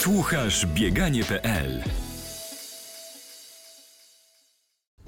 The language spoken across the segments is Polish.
Słuchasz bieganie.pl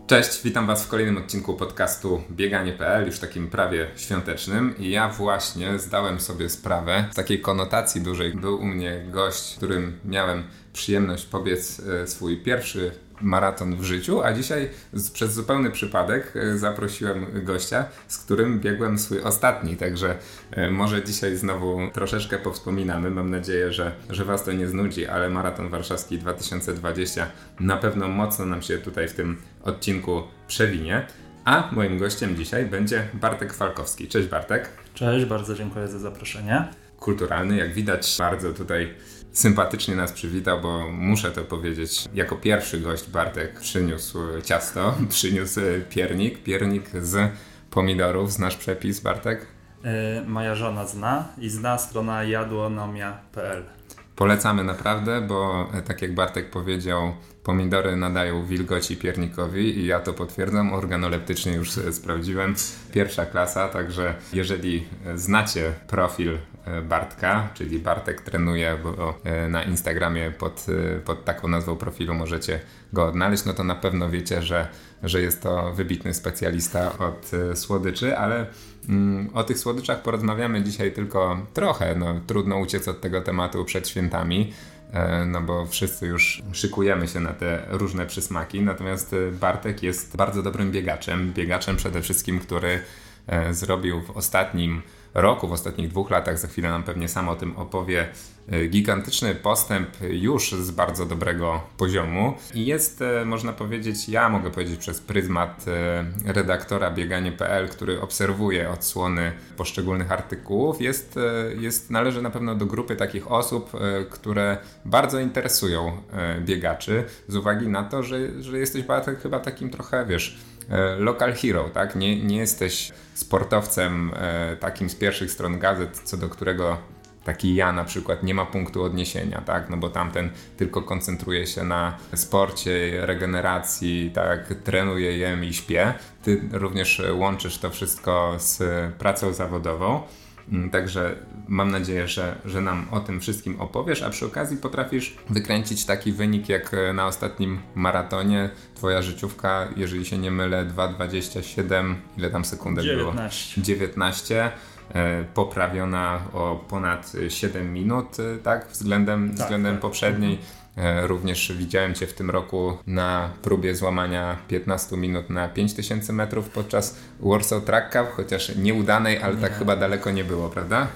Cześć, witam Was w kolejnym odcinku podcastu Bieganie.pl, już takim prawie świątecznym. I ja właśnie zdałem sobie sprawę z takiej konotacji dużej. Był u mnie gość, którym miałem przyjemność pobiec e, swój pierwszy maraton w życiu, a dzisiaj z, przez zupełny przypadek e, zaprosiłem gościa, z którym biegłem swój ostatni, także e, może dzisiaj znowu troszeczkę powspominamy. Mam nadzieję, że, że Was to nie znudzi, ale maraton warszawski 2020 na pewno mocno nam się tutaj w tym odcinku przewinie. A moim gościem dzisiaj będzie Bartek Falkowski. Cześć Bartek. Cześć, bardzo dziękuję za zaproszenie. Kulturalny, jak widać, bardzo tutaj sympatycznie nas przywitał, bo muszę to powiedzieć, jako pierwszy gość Bartek przyniósł ciasto, przyniósł piernik, piernik z pomidorów. Znasz przepis, Bartek? Yy, moja żona zna i zna strona jadłonomia.pl. Polecamy naprawdę, bo e, tak jak Bartek powiedział, pomidory nadają wilgoci piernikowi i ja to potwierdzam, organoleptycznie już sprawdziłem. Pierwsza klasa, także jeżeli znacie profil e, Bartka, czyli Bartek trenuje, e, na Instagramie pod, pod taką nazwą profilu możecie go odnaleźć, no to na pewno wiecie, że, że jest to wybitny specjalista od słodyczy, ale Mm, o tych słodyczach porozmawiamy dzisiaj tylko trochę. No, trudno uciec od tego tematu przed świętami, e, no bo wszyscy już szykujemy się na te różne przysmaki. Natomiast e, Bartek jest bardzo dobrym biegaczem. Biegaczem przede wszystkim, który e, zrobił w ostatnim roku, w ostatnich dwóch latach, za chwilę nam pewnie sam o tym opowie, e, gigantyczny postęp już z bardzo dobrego poziomu. I jest, e, można powiedzieć, ja mogę powiedzieć przez pryzmat e, redaktora bieganie.pl, który obserwuje odsłony poszczególnych artykułów, jest, jest, należy na pewno do grupy takich osób, które bardzo interesują biegaczy z uwagi na to, że, że jesteś chyba takim trochę, wiesz, local hero, tak? Nie, nie jesteś sportowcem e, takim z pierwszych stron gazet, co do którego taki ja na przykład nie ma punktu odniesienia, tak? No bo tamten tylko koncentruje się na sporcie, regeneracji, tak? Trenuje, jem i śpię. Ty również łączysz to wszystko z pracą zawodową. Mm, także mam nadzieję, że, że nam o tym wszystkim opowiesz, a przy okazji potrafisz wykręcić taki wynik jak e, na ostatnim maratonie. Twoja życiówka, jeżeli się nie mylę, 2,27, ile tam sekundek 19. było? 19. E, poprawiona o ponad 7 minut, e, tak? Względem, tak, względem tak. poprzedniej. Mhm. E, również widziałem Cię w tym roku na próbie złamania 15 minut na 5000 metrów podczas Warsaw Track Cup, chociaż nieudanej, ale tak nie. tak chyba daleko nie było, prawda?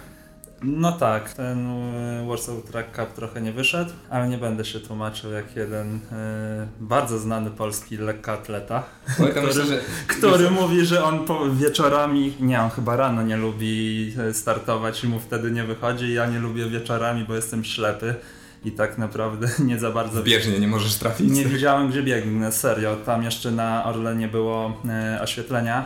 No tak, ten e, Warsaw Track Cup trochę nie wyszedł, ale nie będę się tłumaczył jak jeden e, bardzo znany polski lekkoatleta, który, że... który mówi, że on po, wieczorami, nie, on chyba rano nie lubi startować i mu wtedy nie wychodzi, ja nie lubię wieczorami, bo jestem ślepy i tak naprawdę nie za bardzo... Bieżnie nie możesz trafić. Nie wiedziałem gdzie biegnę, serio. Tam jeszcze na Orlenie było e, oświetlenia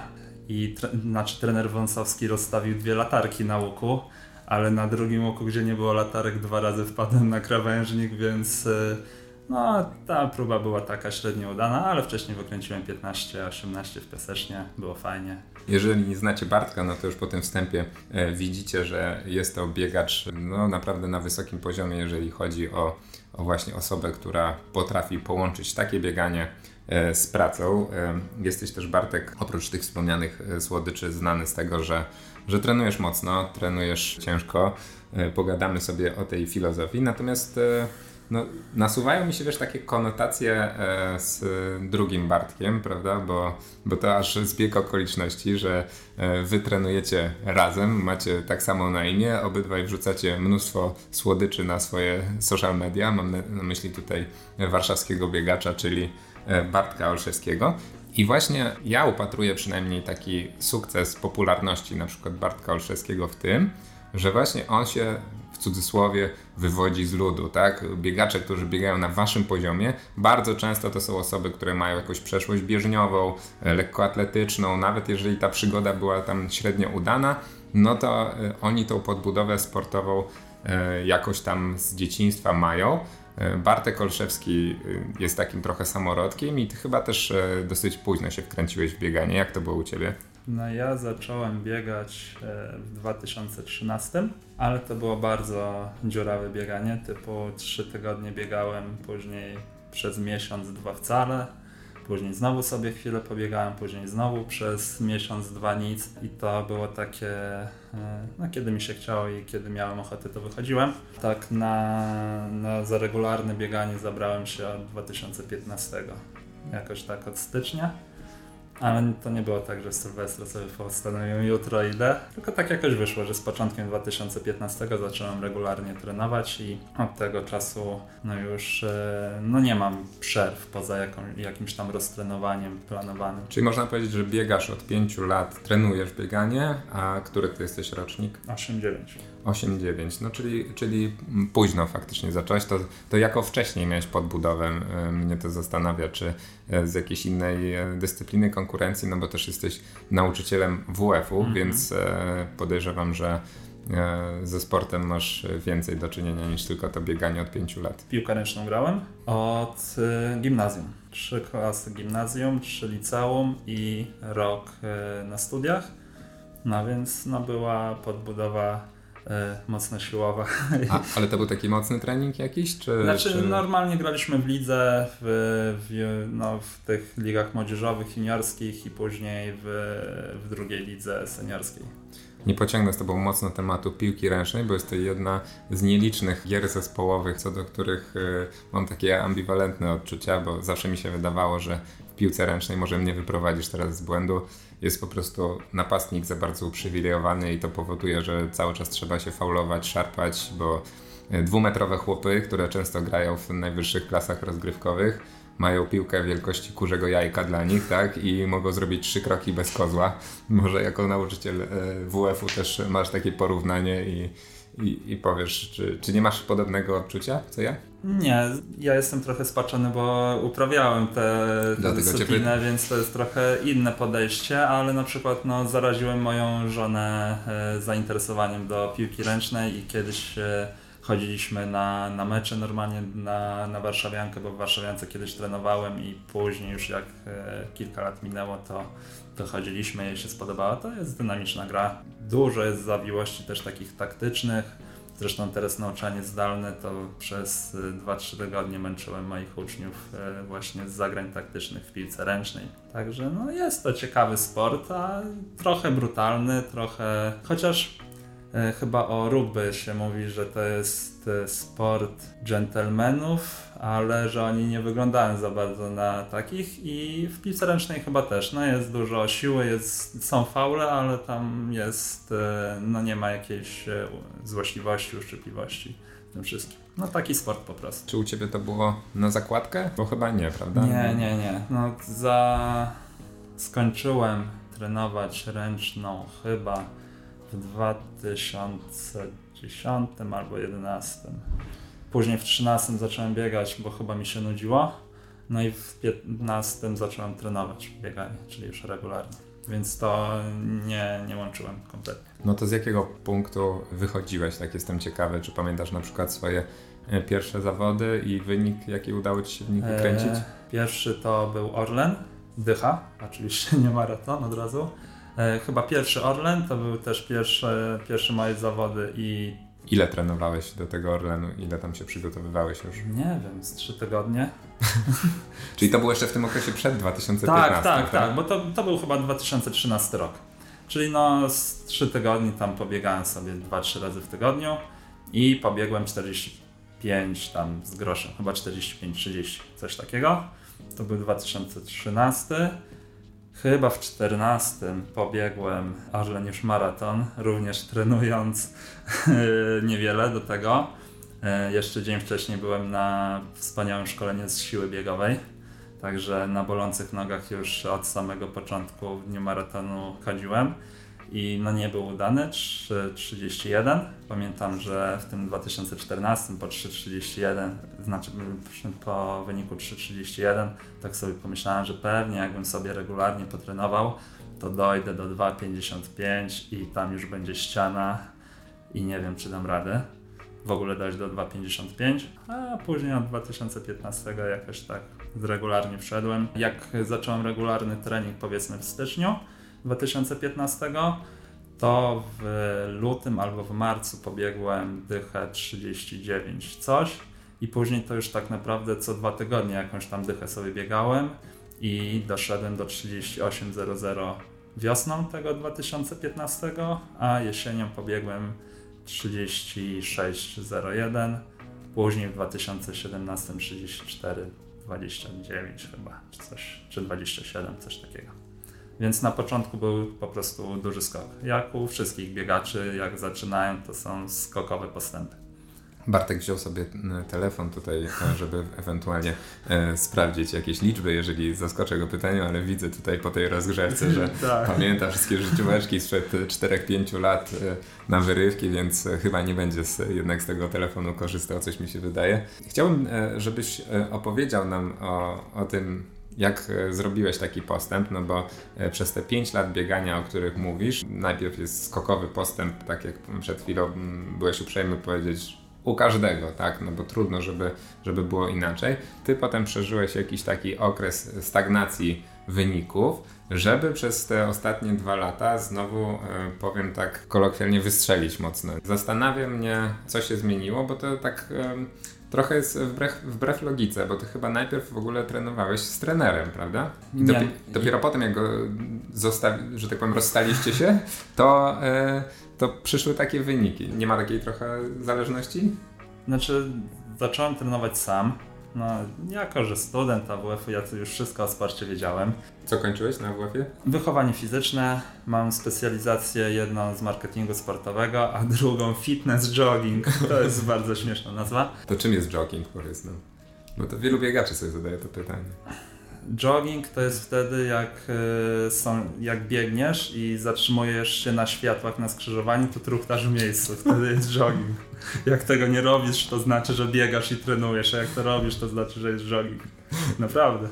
i tre, znaczy trener Wąsowski rozstawił dwie latarki na łuku, ale na drugim łuku, gdzie nie było latarek, dwa razy wpadłem na krawężnik, więc... E, no, ta próba była taka średnio udana, ale wcześniej wykręciłem 15-18 w piasecznie, było fajnie. Jeżeli nie znacie Bartka, no to już po tym wstępie e, widzicie, że jest to biegacz no, naprawdę na wysokim poziomie, jeżeli chodzi o, o właśnie osobę, która potrafi połączyć takie bieganie e, z pracą. E, jesteś też Bartek, oprócz tych wspomnianych słodyczy, znany z tego, że, że trenujesz mocno, trenujesz ciężko. Pogadamy sobie o tej filozofii, natomiast no, nasuwają mi się wiesz takie konotacje e, z drugim Bartkiem, prawda? Bo, bo to aż zbieg okoliczności, że e, wy trenujecie razem, macie tak samo na imię, obydwaj wrzucacie mnóstwo słodyczy na swoje social media. Mam na, na myśli tutaj warszawskiego biegacza, czyli e, Bartka Olszewskiego. I właśnie ja upatruję przynajmniej taki sukces popularności na przykład Bartka Olszewskiego w tym, że właśnie on się cudzysłowie wywodzi z ludu, tak? Biegacze, którzy biegają na waszym poziomie, bardzo często to są osoby, które mają jakąś przeszłość bieżniową, e, lekkoatletyczną, nawet jeżeli ta przygoda była tam średnio udana, no to e, oni tą podbudowę sportową e, jakoś tam z dzieciństwa mają. Bartek Olszewski jest takim trochę samorodkiem i ty chyba też dosyć późno się wkręciłeś w bieganie. Jak to było u ciebie? No ja zacząłem biegać e, w 2013, ale to było bardzo dziurawe bieganie, typu 3 tygodnie biegałem, później przez miesiąc, dwa wcale, później znowu sobie chwilę pobiegałem, później znowu przez miesiąc, dwa nic i to było takie, e, no kiedy mi się chciało i kiedy miałem ochotę to wychodziłem. Tak na, na za regularne bieganie zabrałem się od 2015, jakoś tak od stycznia. Ale to nie było tak, że Sylwestra sobie postanowiłem jutro idę, tylko tak jakoś wyszło, że z początkiem 2015 zacząłem regularnie trenować i od tego czasu no już e, no nie mam przerw poza jaką, jakimś tam roztrenowaniem planowanym. Czyli można powiedzieć, że biegasz od 5 lat, trenujesz bieganie, a który ty jesteś rocznik? 8-9. 8-9, no czyli, czyli późno faktycznie zacząłeś, to, to jako wcześniej miałeś podbudowę, e, mnie to zastanawia, czy e, z jakiejś innej dyscypliny konkurencji, no bo też jesteś nauczycielem WF-u, -hmm. więc podejrzewam, że ze sportem masz więcej do czynienia niż tylko to bieganie od 5 lat. Piłkę ręczną grałem od gimnazjum. Trzy klasy gimnazjum, trzy liceum i rok na studiach. No więc no była podbudowa e, mocno siłowa. A, ale to był taki mocny trening jakiś? Czy, znaczy czy... normalnie graliśmy w lidze, w, w, no, w tych ligach młodzieżowych, juniorskich i później w, w drugiej lidze seniorskiej. Nie pociągnę z Tobą mocno tematu piłki ręcznej, bo jest to jedna z nielicznych gier zespołowych, co do których y, mam takie ambiwalentne odczucia, bo zawsze mi się wydawało, że w piłce ręcznej może mnie wyprowadzisz teraz z błędu jest po prostu napastnik za bardzo uprzywilejowany i to powoduje, że cały czas trzeba się faulować, szarpać, bo e, dwumetrowe chłopy, które często grają w najwyższych klasach rozgrywkowych, mają piłkę wielkości kurzego jajka dla nich, tak? I mogą zrobić trzy kroki bez kozła. Może jako nauczyciel e, WF-u też masz takie porównanie i, i, i powiesz, czy, czy nie masz podobnego odczucia, co ja? Nie, ja jestem trochę spaczony, bo uprawiałem tę dyscyplinę, więc to jest trochę inne podejście, ale na przykład no, zaraziłem moją żonę e, zainteresowaniem do piłki ręcznej i kiedyś e, chodziliśmy na, na mecze normalnie na, na Warszawiankę, bo w Warszawiance kiedyś trenowałem i później już jak e, kilka lat minęło, to, to chodziliśmy, jej się spodobało. To jest dynamiczna gra. Dużo jest zawiłości też takich taktycznych Zresztą teraz nauczanie zdalne to przez 2-3 y, tygodnie męczyłem moich uczniów y, właśnie z zagrań taktycznych w piłce ręcznej. Także no jest to ciekawy sport, a trochę brutalny, trochę... Chociaż E, chyba o rugby się mówi, że to jest sport dżentelmenów, ale że oni nie wyglądają za bardzo na takich i w piłce ręcznej chyba też. No jest dużo siły, jest, są faule, ale tam jest, e, no nie ma jakiejś złośliwości, uszczypliwości w tym wszystkim. No taki sport po prostu. Czy u Ciebie to było na zakładkę? Bo chyba nie, prawda? Nie, nie, nie. No za... skończyłem trenować ręczną chyba w 2010 albo 2011. Później w 2013 zacząłem biegać, bo chyba mi się nudziło. No i w 2015 zacząłem trenować bieganie, czyli już regularnie. Więc to nie, nie łączyłem kompletnie. No to z jakiego punktu wychodziłeś? Tak jestem ciekawy. Czy pamiętasz na przykład swoje e, pierwsze zawody i wynik, jaki udało Ci się w nich wykręcić? E, pierwszy to był Orlen, Dycha, oczywiście nie maraton od razu. E, chyba pierwszy Orlen, to były też pierwsze, pierwsze moje zawody i... Ile trenowałeś do tego Orlenu? Ile tam się przygotowywałeś już? Nie wiem, z trzy tygodnie. Czyli to było jeszcze w tym okresie przed 2015? Tak, tak, tak, tak, bo to, to był chyba 2013 rok. Czyli no z trzy tygodni tam pobiegałem sobie 2-3 razy w tygodniu i pobiegłem 45 tam z groszem, chyba 45-30, coś takiego. To był 2013. Chyba w 14 pobiegłem Arleniusz Maraton, również trenując niewiele do tego. E, jeszcze dzień wcześniej byłem na wspaniałym szkoleniu z siły biegowej, także na bolących nogach już od samego początku w dniu maratonu chodziłem i no nie był udany, 3.31. Pamiętam, że w tym 2014 po 3.31, znaczy po wyniku 3.31, tak sobie pomyślałem, że pewnie jakbym sobie regularnie potrenował, to dojdę do 2.55 i tam już będzie ściana i nie wiem, czy dam radę w ogóle dojść do 2.55, a później od 2015 jakoś tak regularnie wszedłem. Jak zacząłem regularny trening powiedzmy w styczniu, 2015, to w lutym albo w marcu pobiegłem dychę 39 coś i później to już tak naprawdę co dwa tygodnie jakąś tam dychę sobie biegałem i doszedłem do 38.00 wiosną tego 2015, a jesienią pobiegłem 36.01, później w 2017 34.29 chyba, czy coś, czy 27, coś takiego. Więc na początku był po prostu duży skok. Jak u wszystkich biegaczy, jak zaczynają, to są skokowe postępy. Bartek wziął sobie telefon tutaj, e, żeby ewentualnie e, sprawdzić jakieś liczby, jeżeli zaskoczę go pytaniem, ale widzę tutaj po tej rozgrzewce, że tak. pamięta wszystkie życióweczki sprzed 4-5 lat e, na wyrywki, więc e, chyba nie będzie z, jednak z tego telefonu korzystał, coś mi się wydaje. Chciałbym, e, żebyś e, opowiedział nam o, o tym, jak zrobiłeś taki postęp, no bo przez te 5 lat biegania, o których mówisz, najpierw jest skokowy postęp, tak jak przed chwilą byłeś uprzejmy powiedzieć, u każdego, tak? No bo trudno, żeby, żeby było inaczej. Ty potem przeżyłeś jakiś taki okres stagnacji wyników, żeby przez te ostatnie dwa lata znowu, e, powiem tak kolokwialnie, wystrzelić mocno. Zastanawia mnie, co się zmieniło, bo to tak e, trochę jest wbrew, wbrew logice, bo ty chyba najpierw w ogóle trenowałeś z trenerem, prawda? I dopi dopiero potem, jak go zostawi, że tak powiem, rozstaliście się, to. E, to przyszły takie wyniki. Nie ma takiej trochę zależności? Znaczy, zacząłem trenować sam. No, jako że student AWF-u, ja to już wszystko o sporcie wiedziałem. Co kończyłeś na AWF-ie? Wychowanie fizyczne. Mam specjalizację jedną z marketingu sportowego, a drugą fitness jogging. To jest bardzo śmieszna nazwa. To czym jest jogging, powiedz nam? Bo to wielu biegaczy sobie zadaje to pytanie. Jogging to jest wtedy, jak, e, są, jak biegniesz i zatrzymujesz się na światłach na skrzyżowaniu, to truchtasz w miejscu. Wtedy jest jogging. Jak tego nie robisz, to znaczy, że biegasz i trenujesz, a jak to robisz, to znaczy, że jest jogging. Naprawdę.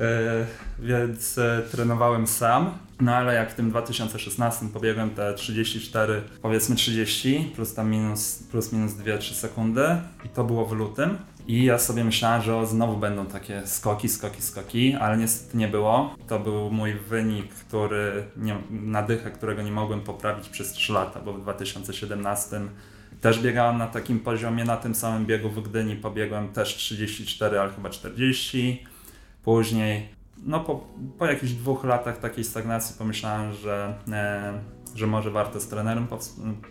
E, więc e, trenowałem sam, no ale jak w tym 2016 pobiegłem te 34, powiedzmy 30, plus tam minus, plus minus 2-3 sekundy i to było w lutym, i ja sobie myślałem, że znowu będą takie skoki, skoki, skoki, ale niestety nie było. To był mój wynik, który nie, na dychę, którego nie mogłem poprawić przez 3 lata, bo w 2017 też biegałem na takim poziomie, na tym samym biegu w Gdyni pobiegłem też 34, ale chyba 40. Później, no po, po jakichś dwóch latach takiej stagnacji pomyślałem, że e, że może warto z trenerem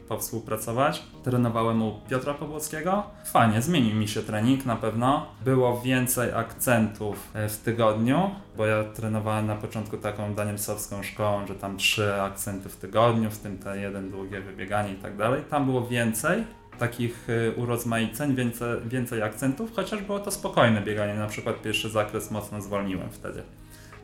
powspółpracować. Trenowałem u Piotra Powłockiego. Fajnie, zmienił mi się trening na pewno. Było więcej akcentów e, w tygodniu, bo ja trenowałem na początku taką danielsowską szkołą, że tam trzy akcenty w tygodniu, w tym te jeden długie wybieganie i tak dalej. Tam było więcej takich e, urozmaiceń, więcej, więcej akcentów, chociaż było to spokojne bieganie. Na przykład pierwszy zakres mocno zwolniłem wtedy.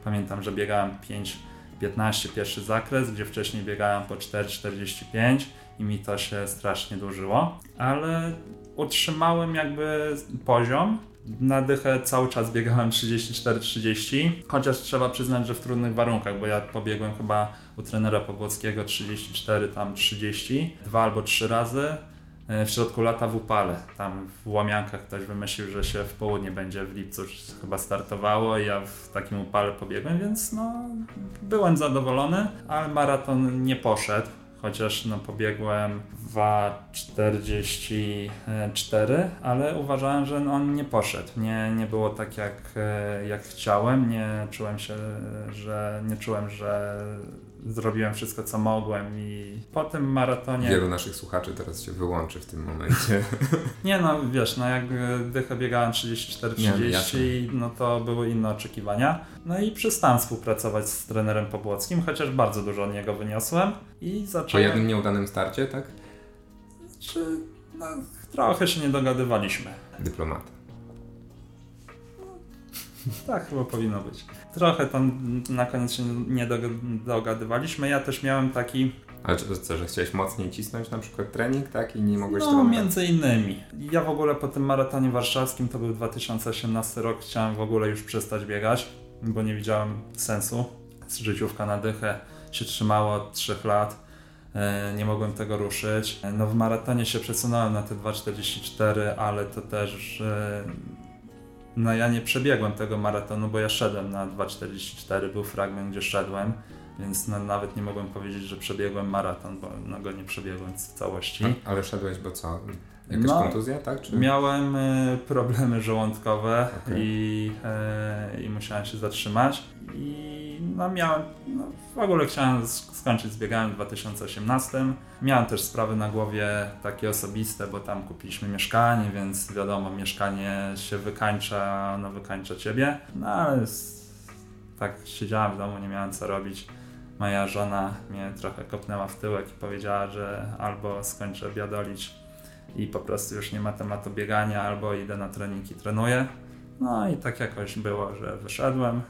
Pamiętam, że biegałem 5 15 pierwszy zakres, gdzie wcześniej biegałem po 4,45 i mi to się strasznie dłużyło, ale utrzymałem jakby poziom. Na dychę cały czas biegałem 34-30, chociaż trzeba przyznać, że w trudnych warunkach, bo ja pobiegłem chyba u trenera Pogłockiego 34, tam 30, dwa albo trzy razy w środku lata w upale. Tam w Łamiankach ktoś wymyślił, że się w południe będzie w lipcu chyba startowało i ja w takim upale pobiegłem, więc no byłem zadowolony, ale maraton nie poszedł. Chociaż no, pobiegłem 2,44, ale uważałem, że on nie poszedł. Nie, nie było tak jak, e, jak chciałem. Nie czułem się, że nie czułem, że zrobiłem wszystko, co mogłem i po tym maratonie... Wielu naszych słuchaczy teraz się wyłączy w tym momencie. nie no, wiesz, no jak dychę biegałem 34-30, no to były inne oczekiwania. No i przestałem współpracować z trenerem Pobłockim, chociaż bardzo dużo od niego wyniosłem i zacząłem... Po jednym nieudanym starcie, tak? Czy... No, trochę się nie dogadywaliśmy. Dyplomata. Tak chyba powinno być. Trochę tam na koniec się nie dogadywaliśmy. Ja też miałem taki. Ale co, że chciałeś mocniej cisnąć na przykład trening, tak? I nie mogłeś No, trenować? między innymi. Ja w ogóle po tym maratonie warszawskim, to był 2018 rok, chciałem w ogóle już przestać biegać, bo nie widziałem sensu. Życiówka na dychę się trzymała od 3 lat. E, nie mogłem tego ruszyć. No w maratonie się przesunąłem na te 2,44, ale to też no ja nie przebiegłem tego maratonu, bo ja szedłem na 2,44, był fragment, gdzie szedłem. więc no, nawet nie mogłem powiedzieć, że przebiegłem maraton, bo no, go nie przebiegłem w całości. Ale szedłeś, bo co? Jakaś no, kontuzja, tak? Czy... Miałem y, problemy żołądkowe okay. i, y, i musiałem się zatrzymać. I no, miałem, no, w ogóle chciałem skończyć z bieganiem w 2018. Miałem też sprawy na głowie takie osobiste, bo tam kupiliśmy mieszkanie, więc wiadomo, mieszkanie się wykańcza, no wykańcza ciebie. No ale tak siedziałem w domu, nie miałem co robić. Moja żona mnie trochę kopnęła w tyłek i powiedziała, że albo skończę biadolić i po prostu już nie ma tematu biegania, albo idę na trening i trenuję. No i tak jakoś było, że wyszedłem,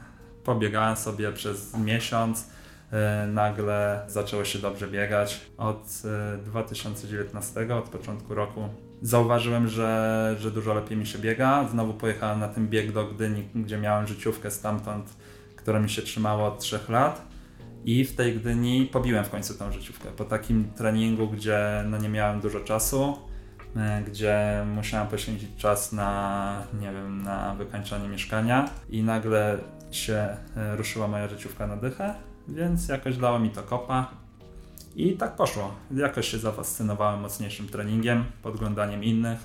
pobiegałem sobie przez miesiąc, e, nagle zaczęło się dobrze biegać. Od 2019, e, od początku roku zauważyłem, że, że dużo lepiej mi się biega. Znowu pojechałem na ten bieg do Gdyni, gdzie miałem życiówkę stamtąd, która mi się trzymała od 3 lat. I w tej Gdyni pobiłem w końcu tą życiówkę. Po takim treningu, gdzie no nie miałem dużo czasu, gdzie musiałem poświęcić czas na, nie wiem, na wykańczanie mieszkania i nagle się e, ruszyła moja życiówka na dychę, więc jakoś dało mi to kopa i tak poszło. Jakoś się zafascynowałem mocniejszym treningiem, podglądaniem innych.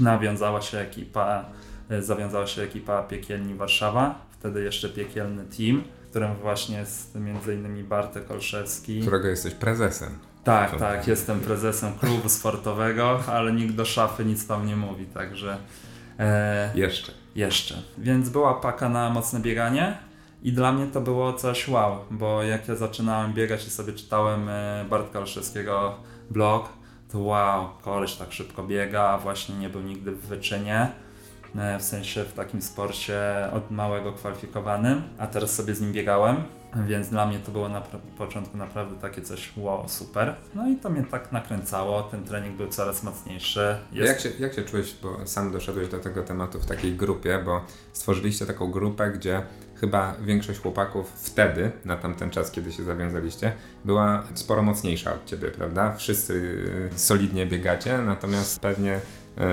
Nawiązała się ekipa, e, zawiązała się ekipa Piekielni Warszawa, wtedy jeszcze Piekielny Team, w którym właśnie jest m.in. Bartek Olszewski. Którego jesteś prezesem. Tak, tak, jestem prezesem klubu sportowego, ale nikt do szafy nic tam nie mówi, także. E, jeszcze. Jeszcze. Więc była paka na mocne bieganie i dla mnie to było coś wow, bo jak ja zaczynałem biegać i sobie czytałem e, Bartka Olszewskiego blog, to wow, koleś tak szybko biega, właśnie nie był nigdy w wyczynie e, w sensie w takim sporcie od małego kwalifikowanym, a teraz sobie z nim biegałem więc dla mnie to było na początku naprawdę takie coś wow, super. No i to mnie tak nakręcało, ten trening był coraz mocniejszy. Jest... Jak, się, jak się czułeś, bo sam doszedłeś do tego tematu w takiej grupie, bo stworzyliście taką grupę, gdzie chyba większość chłopaków wtedy, na tamten czas, kiedy się zawiązaliście, była sporo mocniejsza od ciebie, prawda? Wszyscy y, solidnie biegacie, natomiast pewnie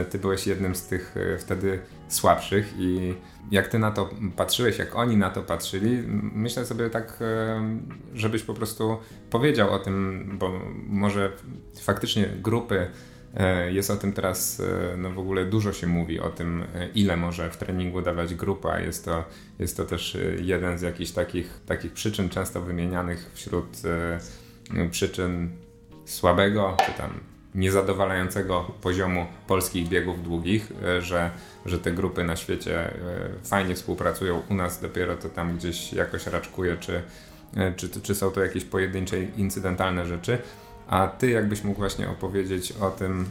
y, ty byłeś jednym z tych y, wtedy słabszych i jak ty na to patrzyłeś, jak oni na to patrzyli, myślę sobie tak, żebyś po prostu powiedział o tym, bo może faktycznie grupy e, jest o tym teraz, e, no w ogóle dużo się mówi o tym, e, ile może w treningu dawać grupa. Jest to, jest to też jeden z jakichś takich, takich przyczyn często wymienianych wśród przyczyn słabego, czy tam niezadowalającego poziomu polskich biegów długich, e, że, że te grupy na świecie e, fajnie współpracują, u nas dopiero to tam gdzieś jakoś raczkuje, czy, e, czy, czy są to jakieś pojedyncze, incydentalne rzeczy. A ty jakbyś mógł właśnie opowiedzieć o tym,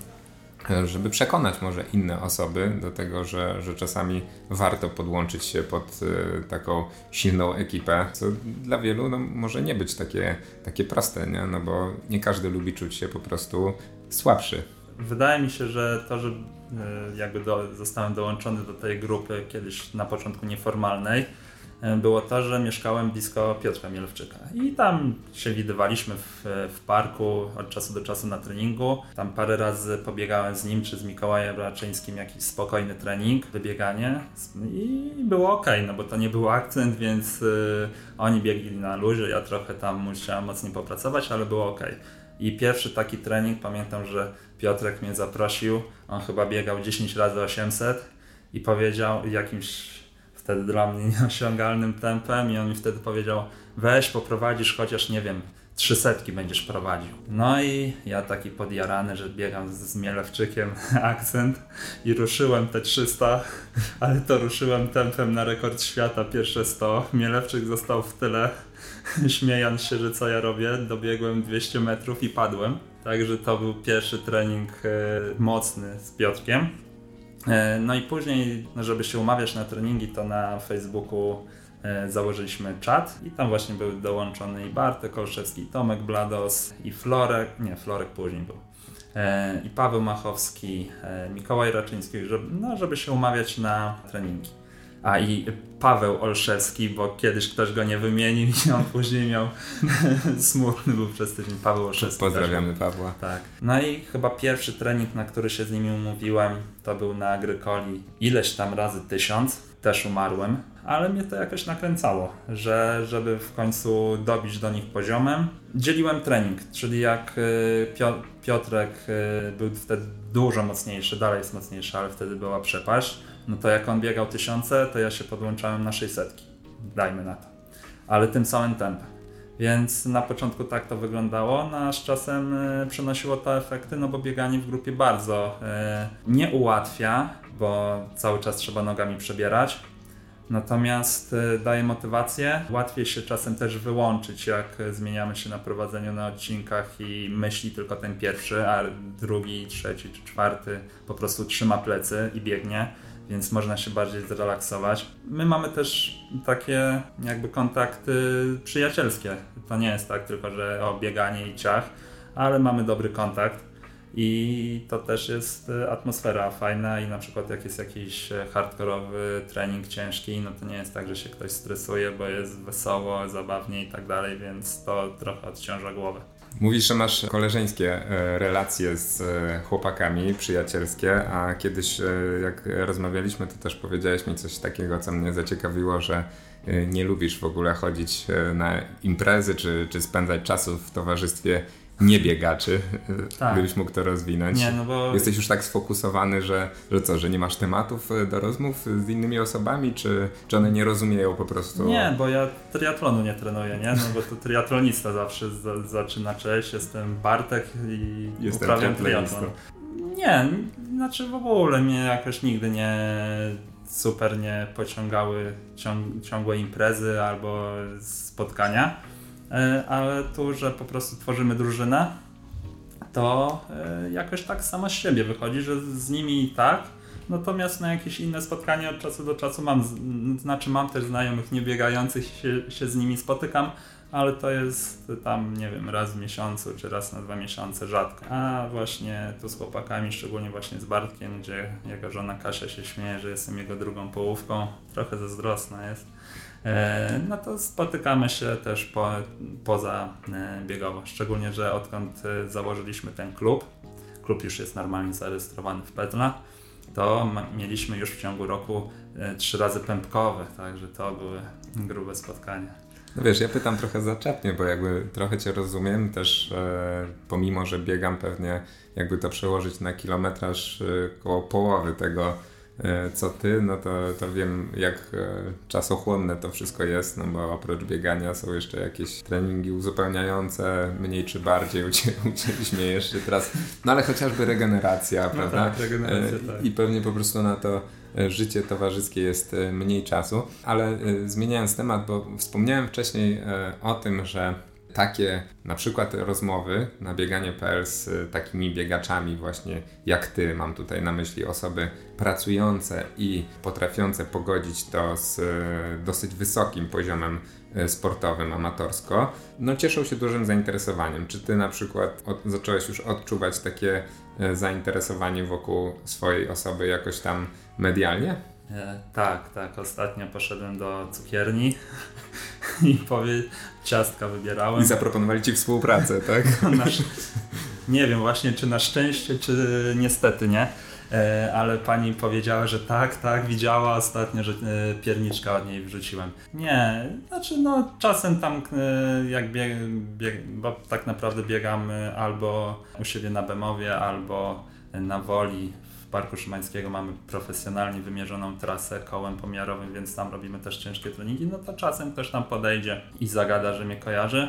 żeby przekonać może inne osoby do tego, że, że czasami warto podłączyć się pod taką silną ekipę, co dla wielu no, może nie być takie, takie proste, nie? No bo nie każdy lubi czuć się po prostu słabszy. Wydaje mi się, że to, że e, jakby do, zostałem dołączony do tej grupy kiedyś na początku nieformalnej, e, było to, że mieszkałem blisko Piotra Mielewczyka. I tam się widywaliśmy w, w parku od czasu do czasu na treningu. Tam parę razy pobiegałem z nim czy z Mikołajem Raczyńskim jakiś spokojny trening, wybieganie i było ok, no bo to nie był akcent, więc y, oni biegli na luzie, ja trochę tam musiałem mocniej popracować, ale było ok. I pierwszy taki trening, pamiętam, że Piotrek mnie zaprosił, on chyba biegał 10 razy 800 i powiedział jakimś wtedy dla mnie nieosiągalnym tempem i on mi wtedy powiedział weź poprowadzisz chociaż nie wiem trzy setki będziesz prowadził. No i ja taki podjarany, że biegam z Mielewczykiem akcent i ruszyłem te 300, ale to ruszyłem tempem na rekord świata pierwsze 100. Mielewczyk został w tyle śmiejąc się, że co ja robię, dobiegłem 200 metrów i padłem. Także to był pierwszy trening e, mocny z Piotrkiem. E, no i później, no żeby się umawiać na treningi, to na Facebooku e, założyliśmy czat i tam właśnie był dołączony i Bartek Olszewski, Tomek Blados, i Florek, nie, Florek później był, i Paweł Machowski, Mikołaj Raczyński, żeby, no, żeby się umawiać na treningi. A i Paweł Olszewski, bo kiedyś ktoś go nie wymienił i on później miał smutny był przez tydzień Paweł Olszewski. Pozdrawiamy też. Pawła. Tak. No i chyba pierwszy trening, na który się z nimi umówiłem, to był na Agrykoli ileś tam razy tysiąc. Też umarłem, ale mnie to jakoś nakręcało, że żeby w końcu dobić do nich poziomem. Dzieliłem trening, czyli jak y, Piotrek y, był wtedy dużo mocniejszy, dalej jest mocniejszy, ale wtedy była przepaść, no to jak on biegał tysiące, to ja się podłączałem na 600, dajmy na to, ale tym samym tempem. Więc na początku tak to wyglądało, no a z czasem y, przynosiło to efekty, no bo bieganie w grupie bardzo nie ułatwia, bo cały czas trzeba nogami przebierać, Natomiast e, daje motywację. Łatwiej się czasem też wyłączyć, jak zmieniamy się na prowadzeniu na odcinkach i myśli tylko ten pierwszy, a drugi, trzeci czy czwarty po prostu trzyma plecy i biegnie, więc można się bardziej zrelaksować. My mamy też takie jakby kontakty przyjacielskie. To nie jest tak tylko, że o bieganie i ciach, ale mamy dobry kontakt i to też jest e, atmosfera fajna i na przykład jak jest jakiś e, hardkorowy trening ciężki, no to nie jest tak, że się ktoś stresuje, bo jest wesoło, zabawnie i tak dalej, więc to trochę odciąża głowę. Mówisz, że masz koleżeńskie e, relacje z chłopakami, przyjacielskie, a kiedyś jak rozmawialiśmy, to też powiedziałeś mi coś takiego, co mnie zaciekawiło, że nie lubisz w ogóle chodzić na imprezy czy, czy spędzać czasu w towarzystwie niebiegaczy, tak. gdybyś mógł to rozwinąć. Nie, no bo... Jesteś już tak sfokusowany, że, że co, że nie masz tematów e, do rozmów z innymi osobami, czy, czy one nie rozumieją po prostu? Nie, bo ja triatlonu nie trenuję, nie? No bo to triatlonista zawsze z, zaczyna, cześć, jestem Bartek i Jestem uprawiam triatlon. Nie, znaczy w ogóle mnie jakoś nigdy nie super nie pociągały ciąg, ciągłe imprezy albo spotkania ale tu, że po prostu tworzymy drużynę, to e, jakoś tak sama z siebie wychodzi, że z nimi i tak, natomiast na jakieś inne spotkania od czasu do czasu mam, znaczy mam też znajomych niebiegających, się, się z nimi spotykam, ale to jest tam, nie wiem, raz w miesiącu czy raz na dwa miesiące rzadko. A właśnie tu z chłopakami, szczególnie właśnie z Bartkiem, gdzie jego żona Kasia się śmieje, że jestem jego drugą połówką, trochę zazdrosna jest. E, no to spotykamy się też po, poza e, biegowo. Szczególnie, że odkąd e, założyliśmy ten klub, klub już jest normalnie zarejestrowany w Pedla, to mieliśmy już w ciągu roku trzy razy pępkowe, także to były grube spotkania. No wiesz, ja pytam trochę zaczepnie, bo jakby trochę Cię rozumiem, też e, pomimo, że biegam pewnie, jakby to przełożyć na kilometraż e, koło połowy tego, E, co ty, no to, to wiem jak e, czasochłonne to wszystko jest, no bo oprócz biegania są jeszcze jakieś treningi uzupełniające, mniej czy bardziej, ucięliśmy jeszcze teraz, no ale chociażby regeneracja, no prawda? Tak, regeneracja, e, tak. I pewnie po prostu na to życie towarzyskie jest mniej czasu, ale zmieniając temat, bo wspomniałem wcześniej o tym, że takie na przykład rozmowy na bieganie.pl z takimi biegaczami właśnie jak ty, mam tutaj na myśli osoby pracujące i potrafiące pogodzić to z e, dosyć wysokim poziomem e, sportowym, amatorsko, no cieszą się dużym zainteresowaniem. Czy ty na przykład od, zacząłeś już odczuwać takie e, zainteresowanie wokół swojej osoby jakoś tam medialnie? E, tak, tak. Ostatnio poszedłem do cukierni i powie, ciastka wybierałem. I zaproponowali ci współpracę, tak? Nasz, nie wiem właśnie, czy na szczęście, czy niestety nie. E, ale pani powiedziała, że tak, tak, widziała ostatnio, że e, pierniczka od niej wrzuciłem. Nie, znaczy no czasem tam jak bieg, bieg bo tak naprawdę biegam albo u siebie na Bemowie, albo na Woli Parku Szymańskiego mamy profesjonalnie wymierzoną trasę kołem pomiarowym, więc tam robimy też ciężkie treningi, no to czasem ktoś tam podejdzie i zagada, że mnie kojarzy,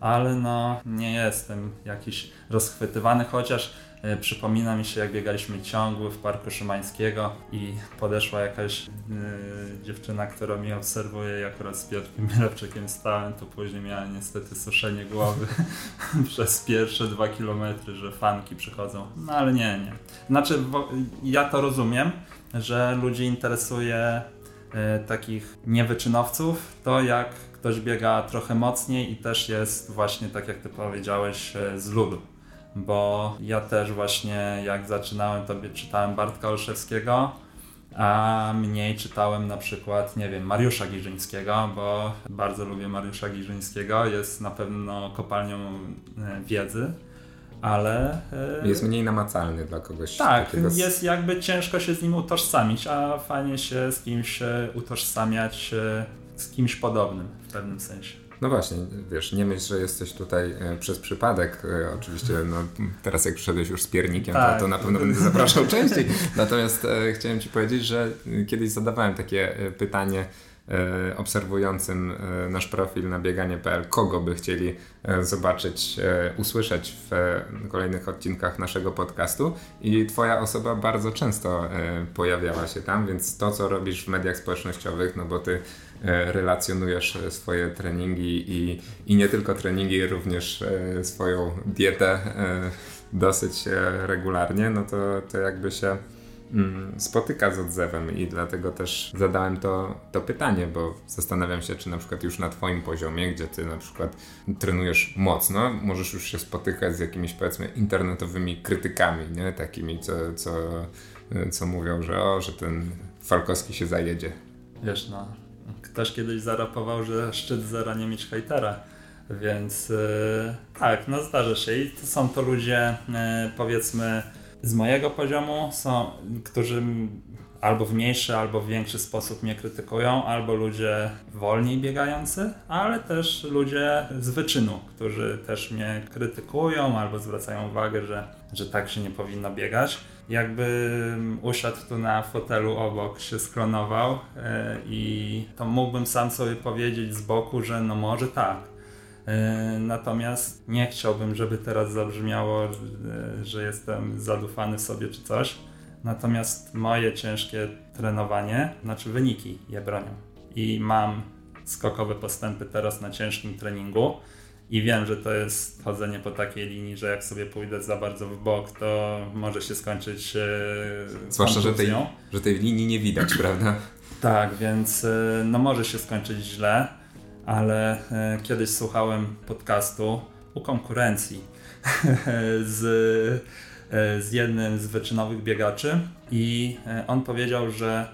ale no nie jestem jakiś rozchwytywany, chociaż przypomina mi się, jak biegaliśmy ciągły w Parku Szymańskiego i podeszła jakaś yy, dziewczyna, która mnie obserwuje, jak raz z Piotrkiem Mielewczykiem stałem, to później miałem niestety suszenie głowy przez pierwsze dwa kilometry, że fanki przychodzą. No ale nie, nie. Znaczy, ja to rozumiem, że ludzi interesuje yy, takich niewyczynowców, to jak ktoś biega trochę mocniej i też jest właśnie, tak jak ty powiedziałeś, z ludu bo ja też właśnie jak zaczynałem, to czytałem Bartka Olszewskiego, a mniej czytałem na przykład, nie wiem, Mariusza Giżyńskiego, bo bardzo lubię Mariusza Giżyńskiego, jest na pewno kopalnią e, wiedzy, ale... Yy, jest mniej namacalny dla kogoś. Tak, jest jakby ciężko się z nim utożsamić, a fajnie się z kimś utożsamiać, z kimś podobnym w pewnym sensie. No właśnie, wiesz, nie myśl, że jesteś tutaj e, przez przypadek. E, oczywiście, no, teraz jak przyszedłeś już z piernikiem, tak. to, to na pewno będę zapraszał częściej. Natomiast e, chciałem Ci powiedzieć, że kiedyś zadawałem takie e, pytanie e, obserwującym e, nasz profil na bieganie.pl, kogo by chcieli zobaczyć, usłyszeć w kolejnych odcinkach naszego podcastu i Twoja osoba bardzo często pojawiała się tam, więc to, co robisz w mediach społecznościowych, no bo Ty relacjonujesz e, swoje treningi i, i nie tylko treningi, również e, swoją dietę dosyć regularnie, no to, to jakby się mm, spotyka z odzewem i dlatego też zadałem to, to pytanie, bo zastanawiam się, czy na przykład już na Twoim poziomie, gdzie Ty na przykład trenujesz mocno, możesz już się spotykać z jakimiś powiedzmy internetowymi krytykami, nie? Takimi, co, co, co mówią, że o, że ten Falkowski się zajedzie. Wiesz, no, Ktoś kiedyś zarapował, że szczyt zera nie mieć hejtera. Więc yy, tak, no zdarza się i to są to ludzie yy, powiedzmy z mojego poziomu, są, którzy albo w mniejszy, albo w większy sposób mnie krytykują, albo ludzie wolniej biegający, ale też ludzie z wyczynu, którzy też mnie krytykują albo zwracają uwagę, że, że tak się nie powinno biegać jakby usiadł tu na fotelu obok, się sklonował e, i to mógłbym sam sobie powiedzieć z boku, że no może tak. E, natomiast nie chciałbym, żeby teraz zabrzmiało, e, że jestem zadufany sobie czy coś. Natomiast moje ciężkie trenowanie, znaczy wyniki je bronią. I mam skokowe postępy teraz na ciężkim treningu i wiem, że to jest chodzenie po takiej linii, że jak sobie pójdę za bardzo w bok, to może się skończyć. E, Zwłaszcza, że tej, że tej linii nie widać, prawda? Tak, więc e, no może się skończyć źle, ale e, kiedyś słuchałem podcastu u konkurencji z, z jednym z wyczynowych biegaczy i on powiedział, że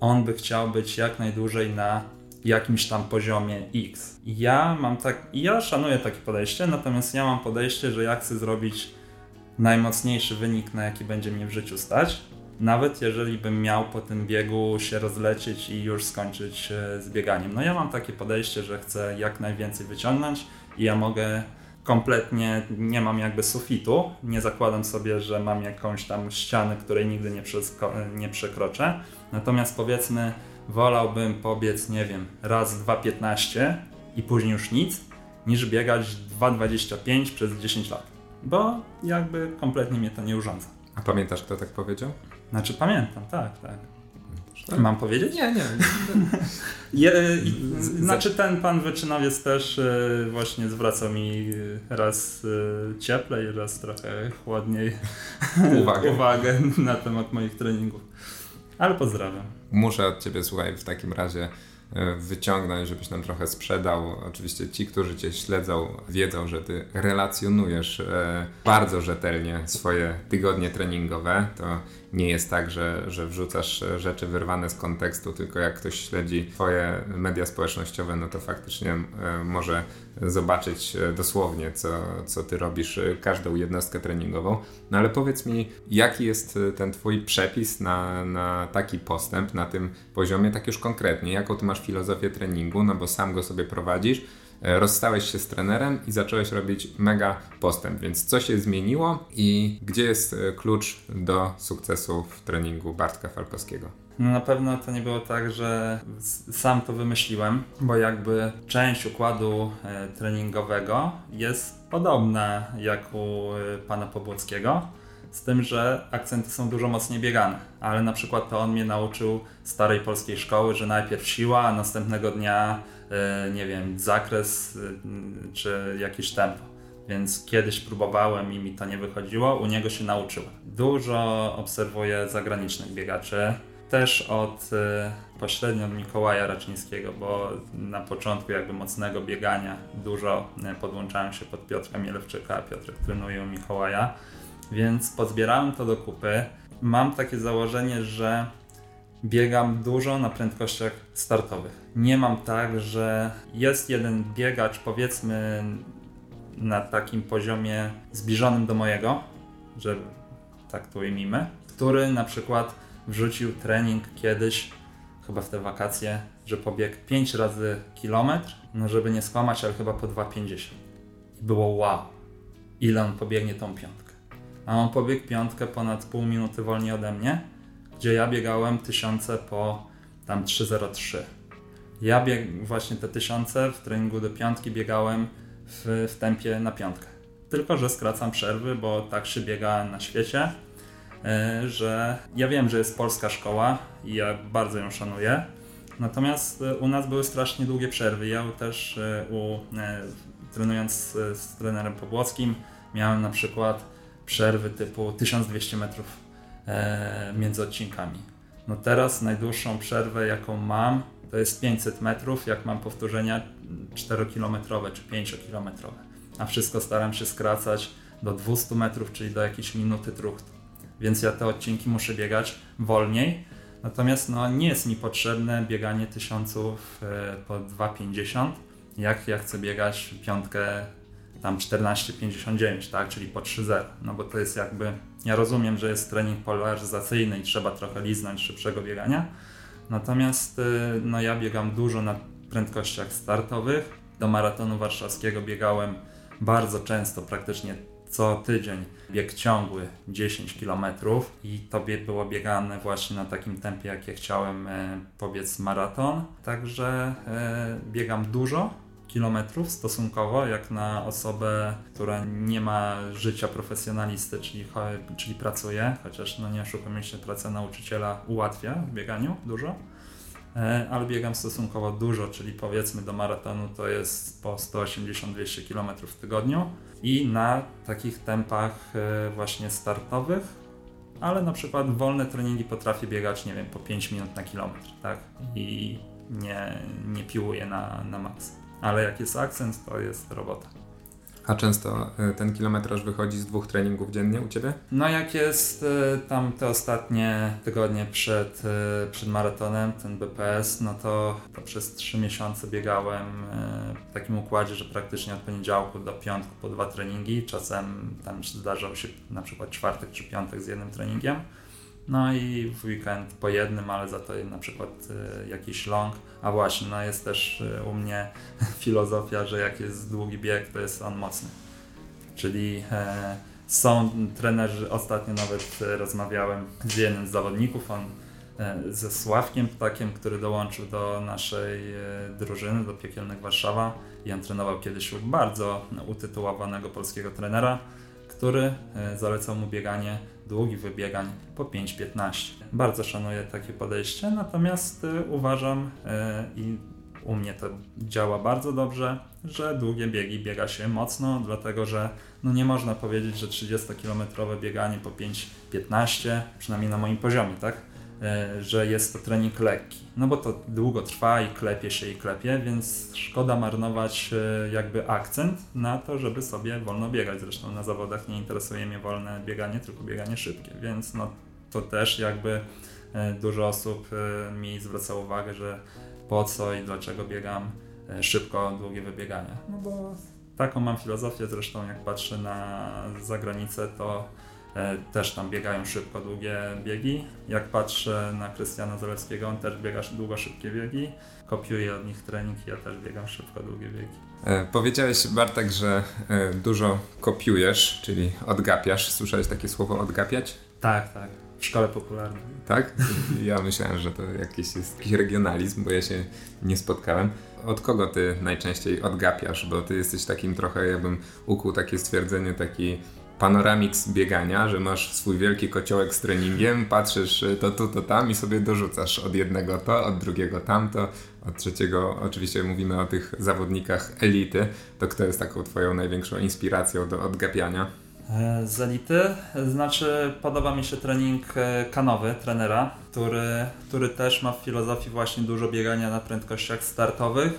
on by chciał być jak najdłużej na jakimś tam poziomie X. Ja mam tak, ja szanuję takie podejście, natomiast ja mam podejście, że ja chcę zrobić najmocniejszy wynik, na jaki będzie mnie w życiu stać. Nawet jeżeli bym miał po tym biegu się rozlecieć i już skończyć e, z bieganiem. No ja mam takie podejście, że chcę jak najwięcej wyciągnąć i ja mogę kompletnie, nie mam jakby sufitu, nie zakładam sobie, że mam jakąś tam ścianę, której nigdy nie, nie przekroczę. Natomiast powiedzmy, wolałbym pobiec, nie wiem, raz 2.15 i później już nic, niż biegać 2.25 przez 10 lat. Bo jakby kompletnie mnie to nie urządza. A pamiętasz, kto tak powiedział? Znaczy pamiętam, tak, tak. Mam powiedzieć? Nie, nie. Je, znaczy ten pan wyczynowiec też e, właśnie zwracał mi raz e, cieplej, raz trochę chłodniej uwagę, uwagę na temat moich treningów. Ale pozdrawiam. Muszę od Ciebie, słuchaj, w takim razie e, wyciągnąć, żebyś nam trochę sprzedał. Oczywiście ci, którzy Cię śledzą, wiedzą, że Ty relacjonujesz e, bardzo rzetelnie swoje tygodnie treningowe. To nie jest tak, że, że wrzucasz rzeczy wyrwane z kontekstu, tylko jak ktoś śledzi Twoje media społecznościowe, no to faktycznie e, może zobaczyć e, dosłownie, co, co Ty robisz, e, każdą jednostkę treningową. No ale powiedz mi, jaki jest ten Twój przepis na, na taki postęp, na tym poziomie, tak już konkretnie, jaką Ty masz filozofię treningu, no bo sam go sobie prowadzisz, rozstałeś się z trenerem i zacząłeś robić mega postęp. Więc co się zmieniło i gdzie jest e, klucz do sukcesu w treningu Bartka Falkowskiego? No na pewno to nie było tak, że sam to wymyśliłem, bo jakby część układu e, treningowego jest podobna jak u pana Pobłockiego, z tym, że akcenty są dużo mocniej biegane, ale na przykład to on mnie nauczył starej polskiej szkoły, że najpierw siła, a następnego dnia E, nie wiem, zakres e, czy jakieś tempo. Więc kiedyś próbowałem i mi to nie wychodziło, u niego się nauczyłem. Dużo obserwuję zagranicznych biegaczy, też od e, pośrednio od Mikołaja Raczyńskiego, bo na początku jakby mocnego biegania dużo podłączałem się pod Piotrka Mielewczyka, Piotrek trenuje u Mikołaja, więc pozbierałem to do kupy. Mam takie założenie, że biegam dużo na prędkościach startowych. Nie mam tak, że jest jeden biegacz, powiedzmy na takim poziomie zbliżonym do mojego, że tak to ujmijmy, który na przykład wrzucił trening kiedyś, chyba w te wakacje, że pobiegł 5 razy kilometr, no żeby nie skłamać, ale chyba po 2,50. I było wow, ile on pobiegnie tą piątkę. A on pobiegł piątkę ponad pół minuty wolniej ode mnie, gdzie ja biegałem tysiące po tam 3,03. Ja bieg właśnie te tysiące w treningu do piątki biegałem w, w tempie na piątkę. Tylko, że skracam przerwy, bo tak się biega na świecie, e, że ja wiem, że jest polska szkoła i ja bardzo ją szanuję. Natomiast e, u nas były strasznie długie przerwy. Ja też e, u, trenując z, z trenerem Pobłockim miałem na przykład przerwy typu 1200 metrów między odcinkami. No teraz najdłuższą przerwę, jaką mam, to jest 500 metrów, jak mam powtórzenia 4-kilometrowe czy 5-kilometrowe. A wszystko staram się skracać do 200 metrów, czyli do jakiejś minuty truchtu. Więc ja te odcinki muszę biegać wolniej. Natomiast no, nie jest mi potrzebne bieganie tysiąców e, po 2,50, jak ja chcę biegać piątkę tam 14,59, tak, czyli po 3,0. No bo to jest jakby, ja rozumiem, że jest trening polaryzacyjny i trzeba trochę liznąć szybszego biegania, Natomiast y, no, ja biegam dużo na prędkościach startowych. Do maratonu warszawskiego biegałem bardzo często, praktycznie co tydzień bieg ciągły 10 km i to było biegane właśnie na takim tempie, jakie chciałem e, pobiec maraton. Także e, biegam dużo, kilometrów stosunkowo, jak na osobę, która nie ma życia profesjonalisty, czyli, czyli pracuje, chociaż no nie oszukujmy się, praca nauczyciela ułatwia w bieganiu dużo, e, ale biegam stosunkowo dużo, czyli powiedzmy do maratonu to jest po 180-200 km w tygodniu i na takich tempach e, właśnie startowych, ale na przykład wolne treningi potrafię biegać, nie wiem, po 5 minut na kilometr, tak? I nie, nie piłuję na, na maks ale jak jest akcent, to jest robota. A często e, ten kilometraż wychodzi z dwóch treningów dziennie u Ciebie? No jak jest e, tam te ostatnie tygodnie przed, e, przed maratonem, ten BPS, no to, to przez trzy miesiące biegałem w takim układzie, że praktycznie od poniedziałku do piątku po dwa treningi, czasem tam zdarzał się na przykład czwartek czy piątek z jednym treningiem. No i w weekend po jednym, ale za to na przykład y, jakiś long. A właśnie, no jest też y, u mnie filozofia, że jak jest długi bieg, to jest on mocny. Czyli e, są trenerzy, ostatnio nawet e, rozmawiałem z jednym z zawodników, on e, ze Sławkiem Ptakiem, który dołączył do naszej e, drużyny, do Piekielnych Warszawa i on trenował kiedyś u bardzo utytułowanego polskiego trenera, który e, zalecał mu bieganie długich wybiegań po 5-15. Bardzo szanuję takie podejście, natomiast y, uważam y, i u mnie to działa bardzo dobrze, że długie biegi biega się mocno, dlatego że no nie można powiedzieć, że 30-kilometrowe bieganie po 5-15, przynajmniej na moim poziomie, tak? E, że jest to trening lekki. No bo to długo trwa i klepie się i klepie, więc szkoda marnować e, jakby akcent na to, żeby sobie wolno biegać. Zresztą na zawodach nie interesuje mnie wolne bieganie, tylko bieganie szybkie, więc no to też jakby e, dużo osób mi zwraca uwagę, że po co i dlaczego biegam szybko, długie wybiegania. No bo taką mam filozofię, zresztą jak patrzę na zagranicę, to też tam biegają szybko, długie biegi. Jak patrzę na Krystiana Zalewskiego, on też biega długo, szybkie biegi. Kopiuję od nich trening, ja też biegam szybko, długie biegi. E, powiedziałeś Bartek, że e, dużo kopiujesz, czyli odgapiasz. Słyszałeś takie słowo odgapiać? Tak, tak. W szkole popularnej. Tak? Ja myślałem, że to jakiś jest jakiś regionalizm, bo ja się nie spotkałem. Od kogo ty najczęściej odgapiasz? Bo ty jesteś takim trochę, jakbym ukuł takie stwierdzenie, taki panoramix biegania, że masz swój wielki kociołek z treningiem, patrzysz y, to tu, to tam i sobie dorzucasz od jednego to, od drugiego tamto, od trzeciego oczywiście mówimy o tych zawodnikach elity, to kto jest taką twoją największą inspiracją do odgapiania? E, z elity, znaczy podoba mi się trening e, kanowy trenera, który, który też ma w filozofii właśnie dużo biegania na prędkościach startowych,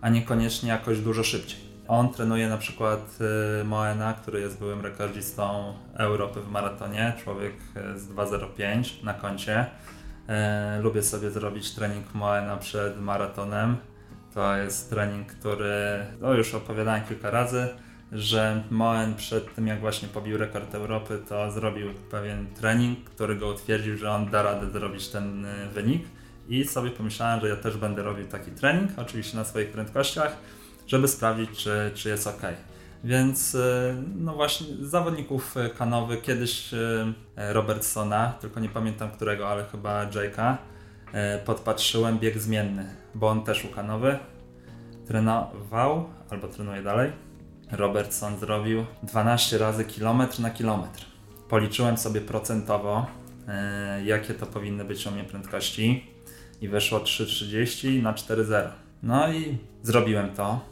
a niekoniecznie jakoś dużo szybciej. On trenuje na przykład y, Moena, który jest byłym rekordzistą Europy w maratonie, człowiek y, z 2.05 na koncie. Y, lubię sobie zrobić trening Moena przed maratonem. To jest trening, który no już opowiadałem kilka razy. że Moen przed tym jak właśnie pobił rekord Europy, to zrobił pewien trening, który go utwierdził, że on da radę zrobić ten wynik i sobie pomyślałem, że ja też będę robił taki trening, oczywiście na swoich prędkościach, żeby sprawdzić, czy, czy jest ok. Więc y, no właśnie zawodników kanowych, kiedyś y, Robertsona, tylko nie pamiętam którego, ale chyba Jake'a, podpatrzyłem bieg zmienny, bo on też ukanowy trenował albo trenuje dalej Robertson zrobił 12 razy kilometr na kilometr. Policzyłem sobie procentowo, jakie to powinny być u mnie prędkości i weszło 3,30 na 4,0. No i zrobiłem to.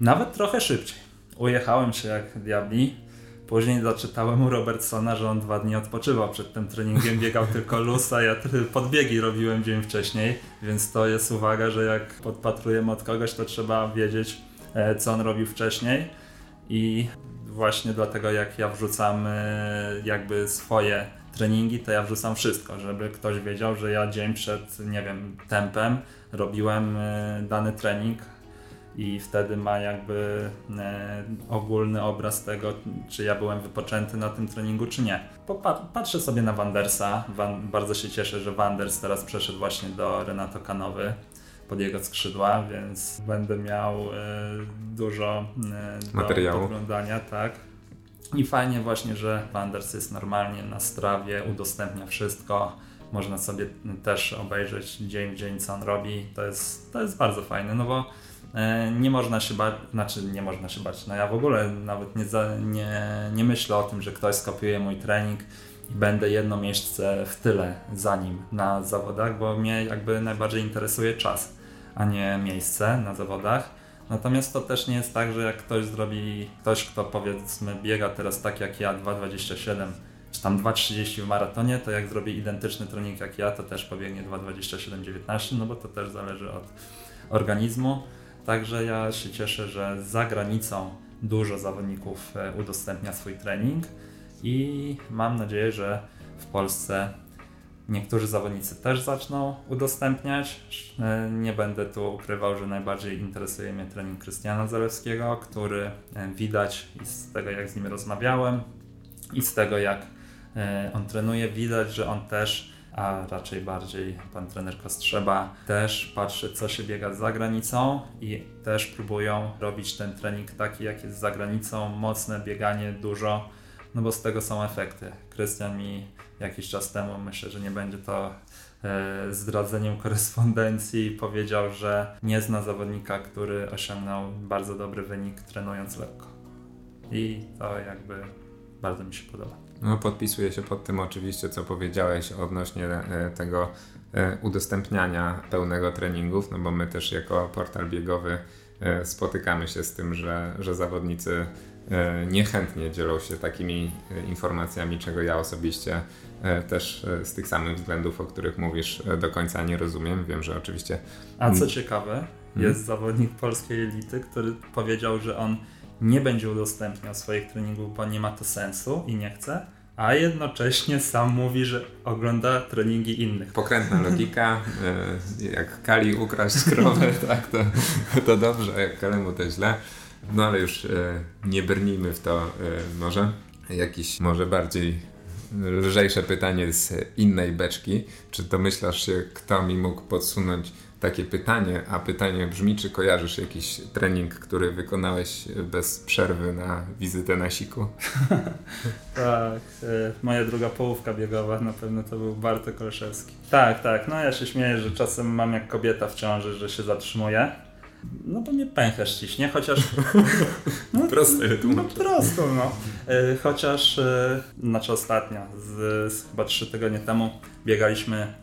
Nawet trochę szybciej. Ujechałem się jak diabli. Później zaczytałem u Robertsona, że on dwa dni odpoczywał przed tym treningiem, biegał tylko lusa, ja podbiegi robiłem dzień wcześniej, więc to jest uwaga, że jak podpatrujemy od kogoś, to trzeba wiedzieć, e, co on robił wcześniej i właśnie dlatego jak ja wrzucam e, jakby swoje treningi, to ja wrzucam wszystko, żeby ktoś wiedział, że ja dzień przed, nie wiem, tempem robiłem e, dany trening i wtedy ma jakby e, ogólny obraz tego, czy ja byłem wypoczęty na tym treningu, czy nie. Patrzę sobie na Wandersa, bardzo się cieszę, że Wanders teraz przeszedł właśnie do Renato Kanowy pod jego skrzydła, więc będę miał e, dużo e, materiału do oglądania, tak. I fajnie właśnie, że Wanders jest normalnie na strawie, udostępnia wszystko. Można sobie też obejrzeć dzień w dzień, co on robi. To jest, to jest bardzo fajne, no bo nie można się bać, znaczy nie można się bać. No ja w ogóle nawet nie, za, nie, nie myślę o tym, że ktoś skopiuje mój trening i będę jedno miejsce w tyle za nim na zawodach, bo mnie jakby najbardziej interesuje czas, a nie miejsce na zawodach. Natomiast to też nie jest tak, że jak ktoś zrobi, ktoś kto powiedzmy biega teraz tak jak ja 2,27 czy tam 2,30 w maratonie, to jak zrobi identyczny trening jak ja, to też pobiegnie 2,27,19, no bo to też zależy od organizmu. Także ja się cieszę, że za granicą dużo zawodników e, udostępnia swój trening i mam nadzieję, że w Polsce niektórzy zawodnicy też zaczną udostępniać. E, nie będę tu ukrywał, że najbardziej interesuje mnie trening Krystiana Zalewskiego, który e, widać i z tego jak z nim rozmawiałem i z tego jak on trenuje, widać, że on też a raczej bardziej pan trener Kostrzeba też patrzy, co się biega za granicą i też próbują robić ten trening taki, jak jest za granicą, mocne bieganie, dużo no bo z tego są efekty. Krystian mi jakiś czas temu, myślę, że nie będzie to e, zdradzeniem korespondencji, powiedział, że nie zna zawodnika, który osiągnął bardzo dobry wynik trenując lekko. I to jakby bardzo mi się podoba. No, podpisuję się pod tym oczywiście, co powiedziałeś odnośnie e, tego e, udostępniania pełnego treningów, no bo my też jako portal biegowy spotykamy się z tym, że, że zawodnicy E, niechętnie dzielą się takimi e, informacjami, czego ja osobiście e, też z tych samych względów, o których mówisz, do końca nie rozumiem. Wiem, że oczywiście. A co ciekawe, hmm? jest zawodnik polskiej elity, który powiedział, że on nie będzie udostępniał swoich treningów, bo nie ma to sensu i nie chce, a jednocześnie sam mówi, że ogląda treningi innych. Pokrętna logika, jak Kali ukraść krowę, tak, to, to dobrze, a jak Kalemu to źle. No ale już e, nie brnijmy w to e, może. Jakiś może bardziej lżejsze pytanie z innej beczki. Czy domyślasz się, kto mi mógł podsunąć takie pytanie? A pytanie brzmi, czy kojarzysz jakiś trening, który wykonałeś bez przerwy na wizytę na siku? tak, e, moja druga połówka biegowa na pewno to był Bartek Olszewski. Tak, tak, no ja się śmieję, że czasem mam jak kobieta w ciąży, że się zatrzymuję no bo mnie pęcherz ściśnie, chociaż... No, Proste No prosto, no. E, chociaż, e, znaczy ostatnio, z, z chyba trzy tygodnie temu biegaliśmy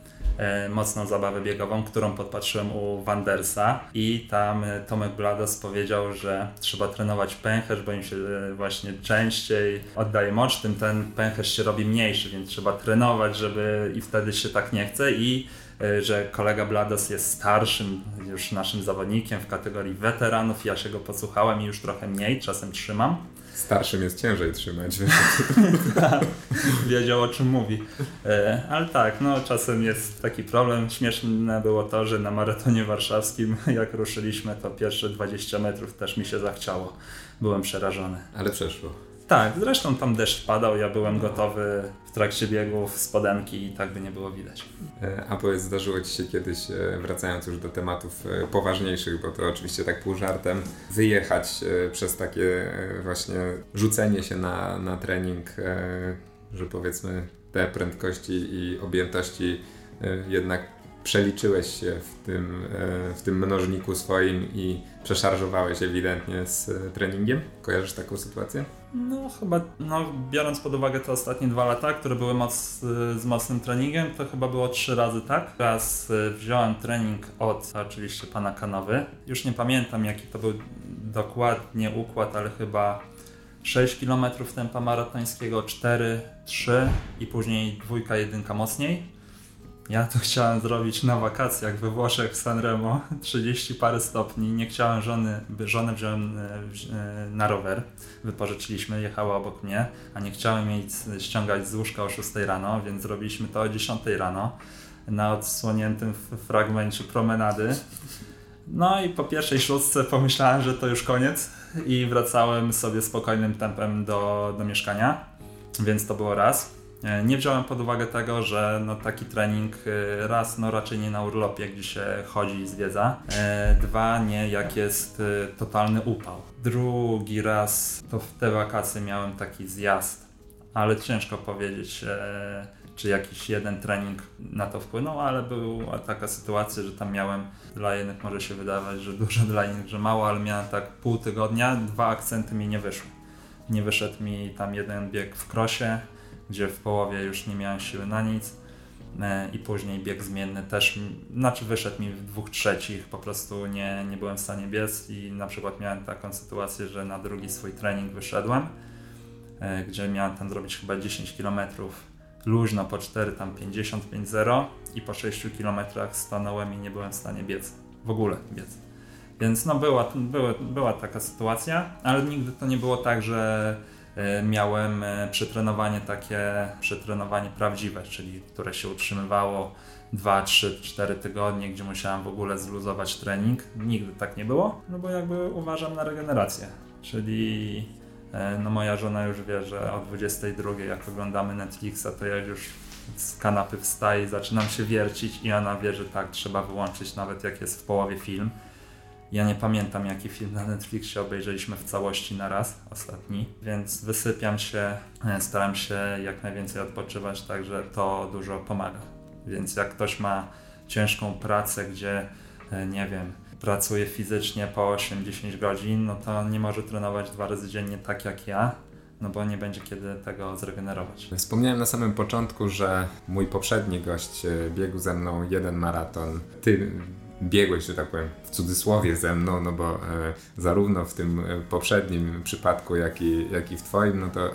mocną zabawę biegową, którą podpatrzyłem u Wandersa i tam Tomek Blados powiedział, że trzeba trenować pęcherz, bo im się właśnie częściej oddaje mocz, tym ten pęcherz się robi mniejszy, więc trzeba trenować, żeby i wtedy się tak nie chce i E, że kolega Blados jest starszym już naszym zawodnikiem w kategorii weteranów. Ja się go posłuchałem i już trochę mniej, czasem trzymam. Starszym jest ciężej trzymać. Wiedział o czym mówi. E, ale tak, no czasem jest taki problem. Śmieszne było to, że na maratonie warszawskim, jak ruszyliśmy, to pierwsze 20 metrów też mi się zachciało. Byłem przerażony. Ale przeszło. Tak, zresztą tam deszcz padał, ja byłem gotowy w trakcie biegów spodenki i tak by nie było widać. E, a powiedz, zdarzyło Ci się kiedyś, e, wracając już do tematów e, poważniejszych, bo to oczywiście tak pół żartem, wyjechać przez takie właśnie rzucenie się na, na trening, że powiedzmy te prędkości i objętości jednak przeliczyłeś się w tym, w tym mnożniku swoim i przeszarżowałeś ewidentnie z treningiem? Kojarzysz taką sytuację? No chyba, no biorąc pod uwagę te ostatnie dwa lata, które były moc, z mocnym treningiem, to chyba było trzy razy tak. Raz wziąłem trening od oczywiście pana Kanowy. Już nie pamiętam jaki to był dokładnie układ, ale chyba 6 km tempa maratońskiego, 4, 3 i później dwójka, jedynka mocniej. Ja to chciałem zrobić na wakacjach we Włoszech w Sanremo, 30 parę stopni. Nie chciałem żony, żonę wziąłem e, e, na rower, wypożyczyliśmy, jechała obok mnie, a nie chciałem jej ściągać z łóżka o 6 rano, więc zrobiliśmy to o 10 rano na odsłoniętym fragmencie promenady. No i po pierwszej szóstce pomyślałem, że to już koniec i wracałem sobie spokojnym tempem do, do mieszkania, więc to było raz. E, nie wziąłem pod uwagę tego, że no, taki trening e, raz, no raczej nie na urlopie, gdzie się chodzi i zwiedza. E, dwa, nie jak jest totalny upał. Drugi raz to w te wakacje miałem taki zjazd, ale ciężko powiedzieć, czy jakiś jeden trening na to wpłynął, ale była taka sytuacja, że tam miałem, dla jednych może się wydawać, że dużo, dla innych, że mało, ale miałem tak pół tygodnia, dwa akcenty mi nie wyszły. Nie wyszedł mi tam jeden bieg w krosie, gdzie w połowie już nie miałem siły na nic e, i później bieg zmienny też, znaczy wyszedł mi w dwóch trzecich, po prostu nie, nie byłem w stanie biec i na przykład miałem taką sytuację, że na drugi swój trening wyszedłem, e, gdzie miałem tam zrobić chyba 10 km luźno po 4, tam 55-0 i po 6 km stanąłem i nie byłem w stanie biec, w ogóle biec. Więc no była, była, była taka sytuacja, ale nigdy to nie było tak, że miałem e, przetrenowanie takie, przetrenowanie prawdziwe, czyli które się utrzymywało 2, 3, 4 tygodnie, gdzie musiałem w ogóle zluzować trening. Nigdy tak nie było, no bo jakby uważam na regenerację. Czyli e, no moja żona już wie, że o 22 jak oglądamy Netflixa, to ja już z kanapy wstaję i zaczynam się wiercić i ona wie, że tak, trzeba wyłączyć nawet jak jest w połowie film ja nie pamiętam, jaki film na Netflixie obejrzeliśmy w całości na raz, ostatni, więc wysypiam się, e, staram się jak najwięcej odpoczywać, także to dużo pomaga. Więc jak ktoś ma ciężką pracę, gdzie, e, nie wiem, pracuje fizycznie po 8-10 godzin, no to nie może trenować dwa razy dziennie tak jak ja, no bo nie będzie kiedy tego zregenerować. Wspomniałem na samym początku, że mój poprzedni gość e, biegł ze mną jeden maraton. Ty biegłeś, że tak powiem, w cudzysłowie ze mną, no bo e, zarówno w tym e, poprzednim przypadku, jak i, jak i w Twoim, no to e,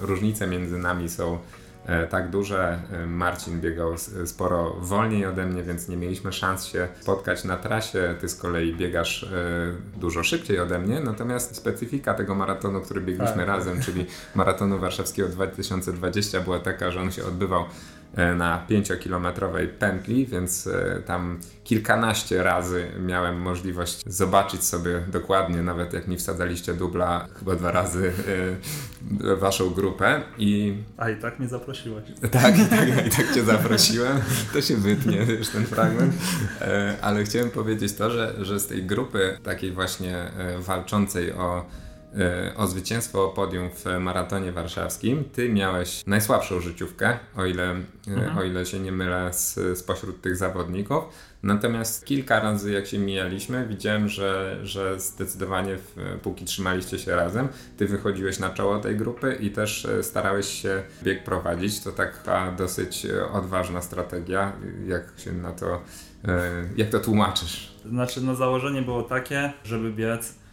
różnice między nami są e, tak duże. E, Marcin biegał sporo wolniej ode mnie, więc nie mieliśmy szans się spotkać na trasie. Ty z kolei biegasz e, dużo szybciej ode mnie, natomiast specyfika tego maratonu, który biegliśmy tak. razem, czyli maratonu warszawskiego 2020 była taka, że on się odbywał na 5-kilometrowej pętli, więc e, tam kilkanaście razy miałem możliwość zobaczyć sobie dokładnie, nawet jak mi wsadzaliście dubla, chyba dwa razy e, waszą grupę i... A i tak mnie zaprosiłeś. Tak, i tak, i tak cię zaprosiłem. To się wytnie już ten fragment. Ale chciałem powiedzieć to, że, że z tej grupy takiej właśnie walczącej o E, o zwycięstwo o podium w maratonie warszawskim. Ty miałeś najsłabszą życiówkę, o ile, e, mhm. o ile się nie mylę, z, spośród tych zawodników. Natomiast kilka razy, jak się mijaliśmy, widziałem, że, że zdecydowanie, w, póki trzymaliście się razem, ty wychodziłeś na czoło tej grupy i też e, starałeś się bieg prowadzić. To taka dosyć odważna strategia. Jak się na to, jak to tłumaczysz? Znaczy, no założenie było takie, żeby biec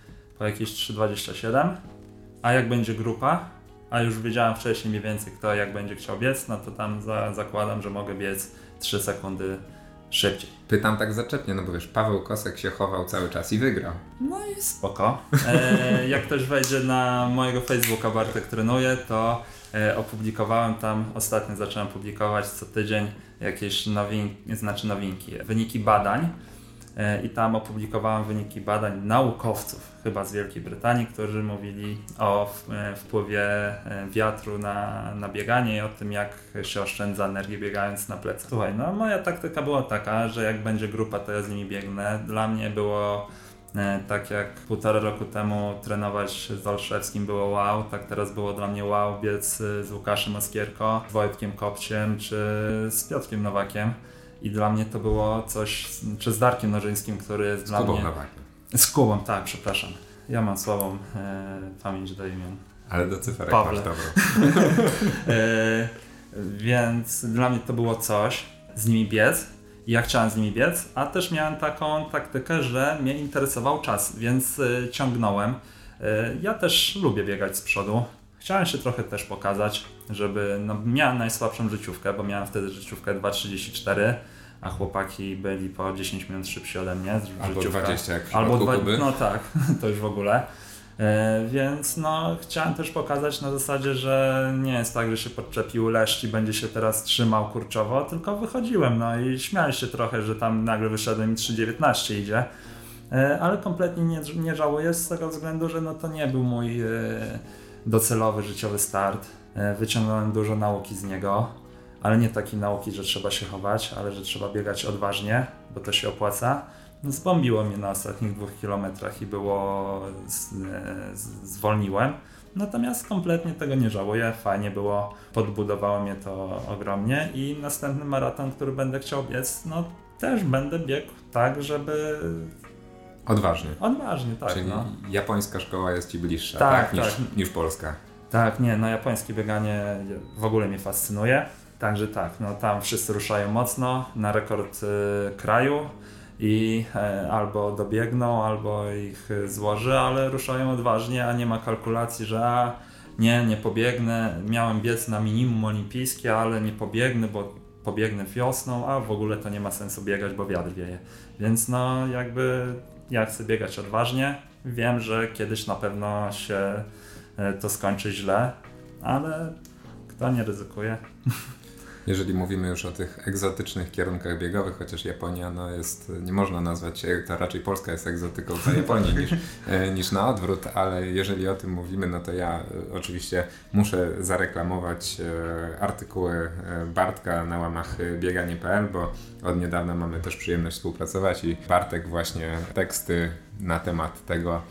po jakieś 3,27, a jak będzie grupa, a już wiedziałem wcześniej mniej więcej kto jak będzie chciał biec, no to tam za, zakładam, że mogę biec 3 sekundy szybciej. Pytam tak zaczepnie, no bo wiesz, Paweł Kosek się chował cały czas i wygrał. No i spoko. E, jak ktoś wejdzie na mojego Facebooka Bartek Trenuje, to e, opublikowałem tam, ostatnio zacząłem publikować co tydzień jakieś nowinki, znaczy nowinki, wyniki badań i tam opublikowałem wyniki badań naukowców, chyba z Wielkiej Brytanii, którzy mówili o e, wpływie e, wiatru na, na bieganie i o tym, jak się oszczędza energię biegając na plecach. Słuchaj, no moja taktyka była taka, że jak będzie grupa, to ja z nimi biegnę. Dla mnie było tak jak półtora roku temu trenować z Olszewskim było wow, tak teraz było dla mnie wow biec z Łukaszem Oskierko, Wojtkiem Kopciem czy z Piotrkiem Nowakiem. I dla mnie to było coś, czy z Darkiem Nożyńskim, który jest z dla Kubą mnie... Z Kubą, tak, przepraszam. Ja mam słabą e, pamięć do imion. Ale do cyferek Pawle. masz e, więc dla mnie to było coś, z nimi biec. Ja chciałem z nimi biec, a też miałem taką taktykę, że mnie interesował czas, więc e, ciągnąłem. E, ja też lubię biegać z przodu. Chciałem się trochę też pokazać, żeby. No, miałem najsłabszą życiówkę, bo miałem wtedy życiówkę 2,34, a chłopaki byli po 10 minut szybsi ode mnie. Albo 20 jak w Albo dwa, Kuby. No tak, to już w ogóle. E, więc no, chciałem też pokazać na zasadzie, że nie jest tak, że się podczepił leszcz i będzie się teraz trzymał kurczowo, tylko wychodziłem no i śmiałem się trochę, że tam nagle wyszedłem i 3,19 idzie. E, ale kompletnie nie, nie żałuję z tego względu, że no to nie był mój. E, docelowy życiowy start. Wyciągnąłem dużo nauki z niego, ale nie takiej nauki, że trzeba się chować, ale że trzeba biegać odważnie, bo to się opłaca. No, zbombiło mnie na ostatnich dwóch kilometrach i było, z, z, zwolniłem. Natomiast kompletnie tego nie żałuję, fajnie było, podbudowało mnie to ogromnie i następny maraton, który będę chciał biec, no też będę biegł tak, żeby Odważnie. Odważnie, tak. Czyli no. japońska szkoła jest ci bliższa, tak, tak, niż, tak. niż polska. Tak, nie, no japońskie bieganie w ogóle mnie fascynuje. Także tak, no tam wszyscy ruszają mocno na rekord y, kraju i e, albo dobiegną, albo ich złoży, ale ruszają odważnie, a nie ma kalkulacji, że a, nie, nie pobiegnę. Miałem biec na minimum olimpijskie, ale nie pobiegnę, bo pobiegnę wiosną, a w ogóle to nie ma sensu biegać, bo wiatr wieje. Więc no jakby ja chcę biegać odważnie. Wiem, że kiedyś na pewno się e, to skończy źle, ale kto nie ryzykuje? Jeżeli mówimy już o tych egzotycznych kierunkach biegowych, chociaż Japonia no jest, nie można nazwać się, to raczej Polska jest egzotyką dla Japonii niż, e, niż na odwrót, ale jeżeli o tym mówimy, no to ja e, oczywiście muszę zareklamować artykuły Bartka na łamach bieganie.pl, bo od niedawna mamy też przyjemność współpracować i Bartek właśnie teksty na temat tego,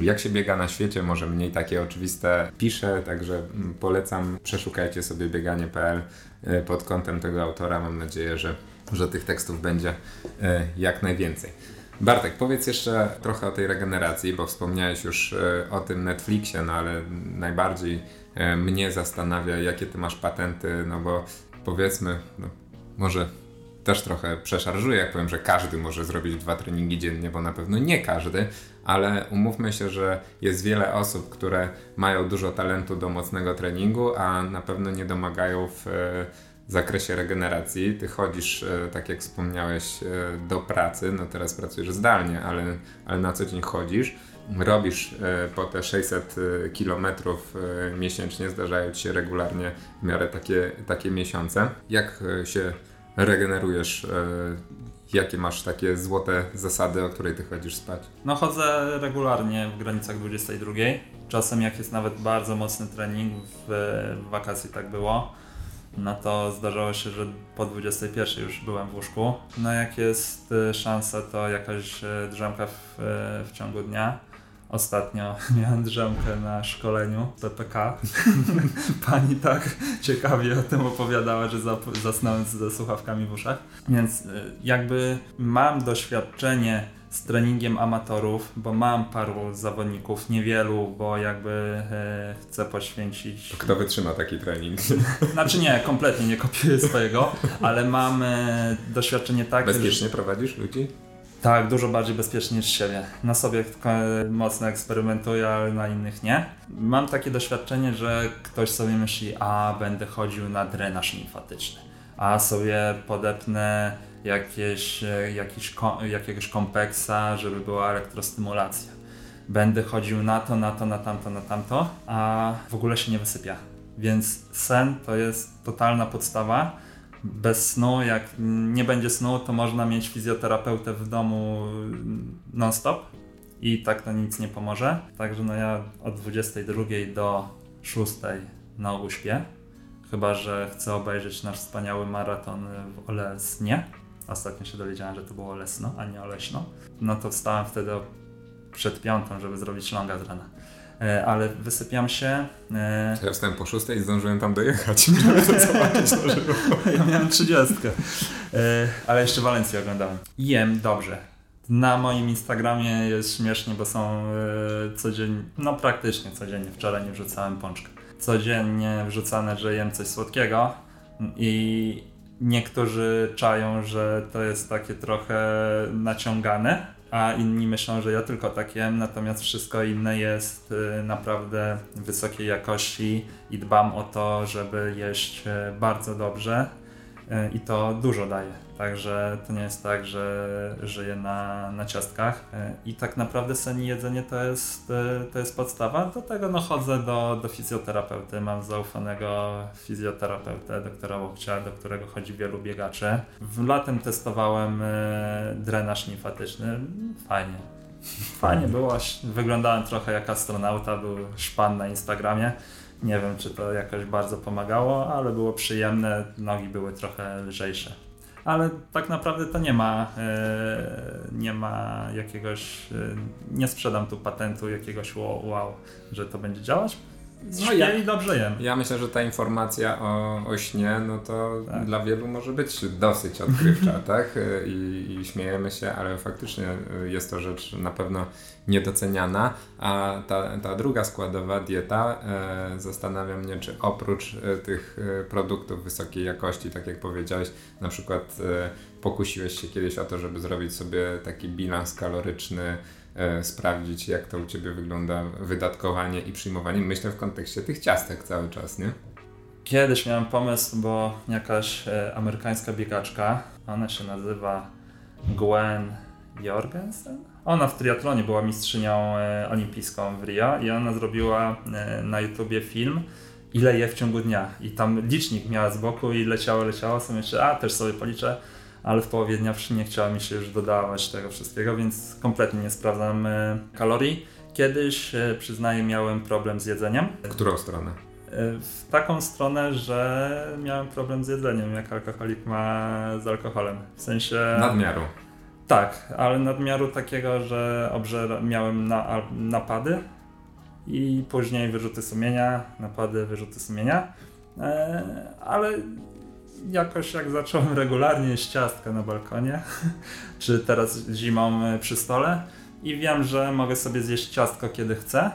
jak się biega na świecie, może mniej takie oczywiste pisze, także mm, polecam, przeszukajcie sobie bieganie.pl e, pod kątem tego autora. Mam nadzieję, że, że tych tekstów będzie e, jak najwięcej. Bartek, powiedz jeszcze trochę o tej regeneracji, bo wspomniałeś już e, o tym Netflixie, no ale najbardziej mnie zastanawia, jakie ty masz patenty, no bo powiedzmy, no, może też trochę przeszarżuję, jak powiem, że każdy może zrobić dwa treningi dziennie, bo na pewno nie każdy, ale umówmy się, że jest wiele osób, które mają dużo talentu do mocnego treningu, a na pewno nie domagają w e, zakresie regeneracji. Ty chodzisz, e, tak jak wspomniałeś, e, do pracy, no teraz pracujesz zdalnie, ale, ale na co dzień chodzisz. Robisz po te 600 kilometrów miesięcznie, zdarzają ci się regularnie w miarę takie, takie miesiące. Jak się regenerujesz Jakie masz takie złote zasady, o której ty chodzisz spać? No chodzę regularnie w granicach 22. Czasem jak jest nawet bardzo mocny trening, w, wakacji tak było, no to zdarzało się, że po 21 już byłem w łóżku. No jak jest y, szansa, to jakaś y, drzemka w, w ciągu dnia. Ostatnio miałem drzemkę na szkoleniu PPK. Pani tak ciekawie o tym opowiadała, że zasnąłem ze słuchawkami w uszach. Więc y, jakby mam doświadczenie z treningiem amatorów, bo mam paru zawodników, niewielu, bo jakby e, chcę poświęcić. Kto wytrzyma taki trening? Znaczy nie, kompletnie nie kopiuję swojego, ale mam e, doświadczenie takie. Bezpiecznie że... prowadzisz ludzi? Tak, dużo bardziej bezpiecznie niż siebie. Na sobie mocno eksperymentuję, ale na innych nie. Mam takie doświadczenie, że ktoś sobie myśli, a będę chodził na drenaż limfatyczny a sobie podepnę jakieś, e, jakiś, jakiegoś kompleksa, żeby była elektrostymulacja. Będę chodził na to, na to, na tamto, na tamto, a w ogóle się nie wysypia. Więc sen to jest totalna podstawa. Bez snu, jak nie będzie snu, to można mieć fizjoterapeutę w domu non-stop i tak to nic nie pomoże. Także no ja od 22 do 6 na ogół śpię. Chyba, że chcę obejrzeć nasz wspaniały maraton w Olesnie. Ostatnio się dowiedziałem, że to było Olesno, a nie Oleśno. No to wstałem wtedy przed piątą, żeby zrobić longa z rana. E, ale wysypiam się. E... Ja wstałem po szóstej i zdążyłem tam dojechać, żeby to zobaczyć na żywo. Ja miałem trzydziestkę. E, ale jeszcze Walencję oglądałem. Jem dobrze. Na moim Instagramie jest śmiesznie, bo są codziennie, no praktycznie codziennie, wczoraj nie wrzucałem pączka. Codziennie wrzucane, że jem coś słodkiego i niektórzy czają, że to jest takie trochę naciągane, a inni myślą, że ja tylko tak jem, natomiast wszystko inne jest y, naprawdę wysokiej jakości i dbam o to, żeby jeść y, bardzo dobrze y, i to dużo daje. Także to nie jest tak, że żyję na, na ciastkach e, i tak naprawdę sen i jedzenie to jest, e, to jest podstawa. Do tego no, chodzę do, do fizjoterapeuty. Mam zaufanego fizjoterapeutę, doktora Łokcia, do którego chodzi wielu biegaczy. W latem testowałem e, drenaż limfatyczny. Fajnie. Fajnie było. Wyglądałem trochę jak astronauta, był szpan na Instagramie. Nie wiem, czy to jakoś bardzo pomagało, ale było przyjemne. Nogi były trochę lżejsze ale tak naprawdę to nie ma, e, nie ma jakiegoś, e, nie sprzedam tu patentu jakiegoś wow, wow że to będzie działać. No ja, i dobrze jem. Ja myślę, że ta informacja o, o śnie, no to tak. dla wielu może być dosyć odkrywcza, tak? I, I, śmiejemy się, ale faktycznie jest to rzecz na pewno niedoceniana. A ta, ta druga składowa, dieta, e, zastanawia mnie, czy oprócz e, tych e, produktów wysokiej jakości, tak jak powiedziałeś, na przykład e, pokusiłeś się kiedyś o to, żeby zrobić sobie taki bilans kaloryczny, sprawdzić, jak to u Ciebie wygląda wydatkowanie i przyjmowanie. Myślę w kontekście tych ciastek cały czas, nie? Kiedyś miałem pomysł, bo jakaś e, amerykańska biegaczka, ona się nazywa Gwen Jorgensen. Ona w triatlonie była mistrzynią e, olimpijską w Rio i ona zrobiła e, na YouTubie film ile je w ciągu dnia i tam licznik miała z boku i leciało, leciało, sobie myślę, a też sobie policzę ale w połowie dnia nie chciała mi się już dodawać tego wszystkiego, więc kompletnie nie sprawdzam e, kalorii. Kiedyś, e, przyznaję, miałem problem z jedzeniem. W którą stronę? E, w taką stronę, że miałem problem z jedzeniem, jak alkoholik ma z alkoholem. W sensie. Nadmiaru. Tak, ale nadmiaru takiego, że obżer miałem na, napady i później wyrzuty sumienia, napady, wyrzuty sumienia. ale jakoś jak zacząłem regularnie jeść ciastka na balkonie, czy teraz zimą e, przy stole i wiem, że mogę sobie zjeść ciastko kiedy chcę,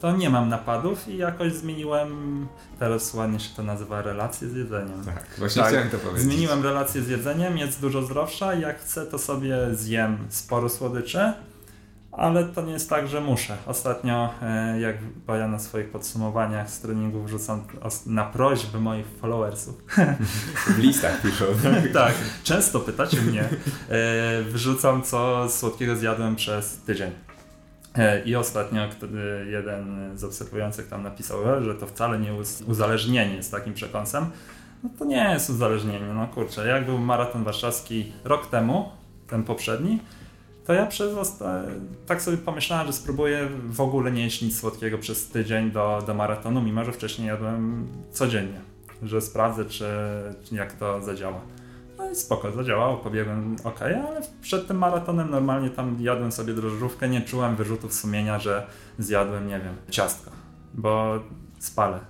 to nie mam napadów i jakoś zmieniłem, teraz ładnie się to nazywa relacje z jedzeniem. Tak, właśnie tak, chciałem to powiedzieć. Zmieniłem relacje z jedzeniem, jest dużo zdrowsza i jak chcę to sobie zjem sporo słodyczy, ale to nie jest tak, że muszę. Ostatnio, e, jak ja na swoich podsumowaniach z treningu wrzucam na prośbę moich followersów. W listach piszą. Tak? tak, często pytacie mnie. E, wrzucam, co słodkiego zjadłem przez tydzień. E, I ostatnio jeden z obserwujących tam napisał, że to wcale nie uzależnienie z takim przekąsem. No to nie jest uzależnienie, no kurczę. Jak był maraton warszawski rok temu, ten poprzedni, to ja przez tak sobie pomyślałem, że spróbuję w ogóle nie jeść nic słodkiego przez tydzień do, do maratonu, mimo że wcześniej jadłem codziennie, że sprawdzę, czy, czy jak to zadziała. No i spoko, zadziałało, pobiegłem ok, ale przed tym maratonem normalnie tam jadłem sobie drożdżówkę, nie czułem wyrzutów sumienia, że zjadłem, nie wiem, ciastko, bo spalę.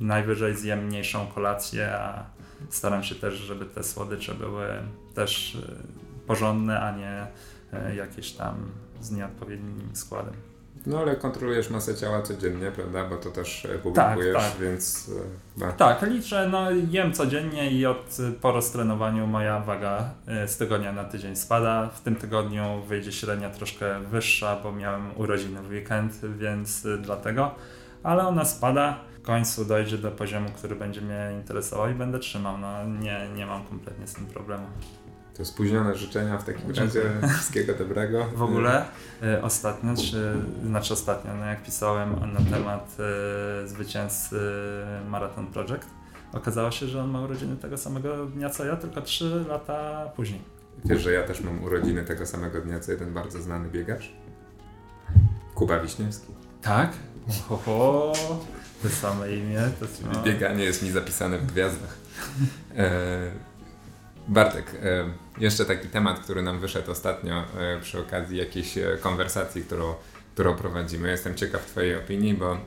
Najwyżej zjem mniejszą kolację, a staram się też, żeby te słodycze były też y, porządne, a nie E, jakieś tam z nieodpowiednim składem. No ale kontrolujesz masę ciała codziennie, prawda? Bo to też e, publikujesz, tak, tak. więc... No. Tak, liczę, no jem codziennie i od po roztrenowaniu moja waga z tygodnia na tydzień spada. W tym tygodniu wyjdzie średnia troszkę wyższa, bo miałem urodziny w weekend, więc dlatego. Ale ona spada. końcu dojdzie do poziomu, który będzie mnie interesował i będę trzymał. No, nie, nie mam kompletnie z tym problemu. To spóźnione życzenia w takim razie wszystkiego dobrego. W ogóle y, ostatnio, czy, znaczy ostatnio, no jak pisałem na temat y, zwycięzcy Marathon Project, okazało się, że on ma urodziny tego samego dnia co ja, tylko 3 lata później. Wiesz, że ja też mam urodziny tego samego dnia co jeden bardzo znany biegacz? Kuba Wiśniewski. Tak? Oho, to same imię. To. Bieganie jest mi zapisane w gwiazdach. E, Bartek, e, jeszcze taki temat, który nam wyszedł ostatnio e, przy okazji jakiejś e, konwersacji, którą, którą prowadzimy. Jestem ciekaw Twojej opinii, bo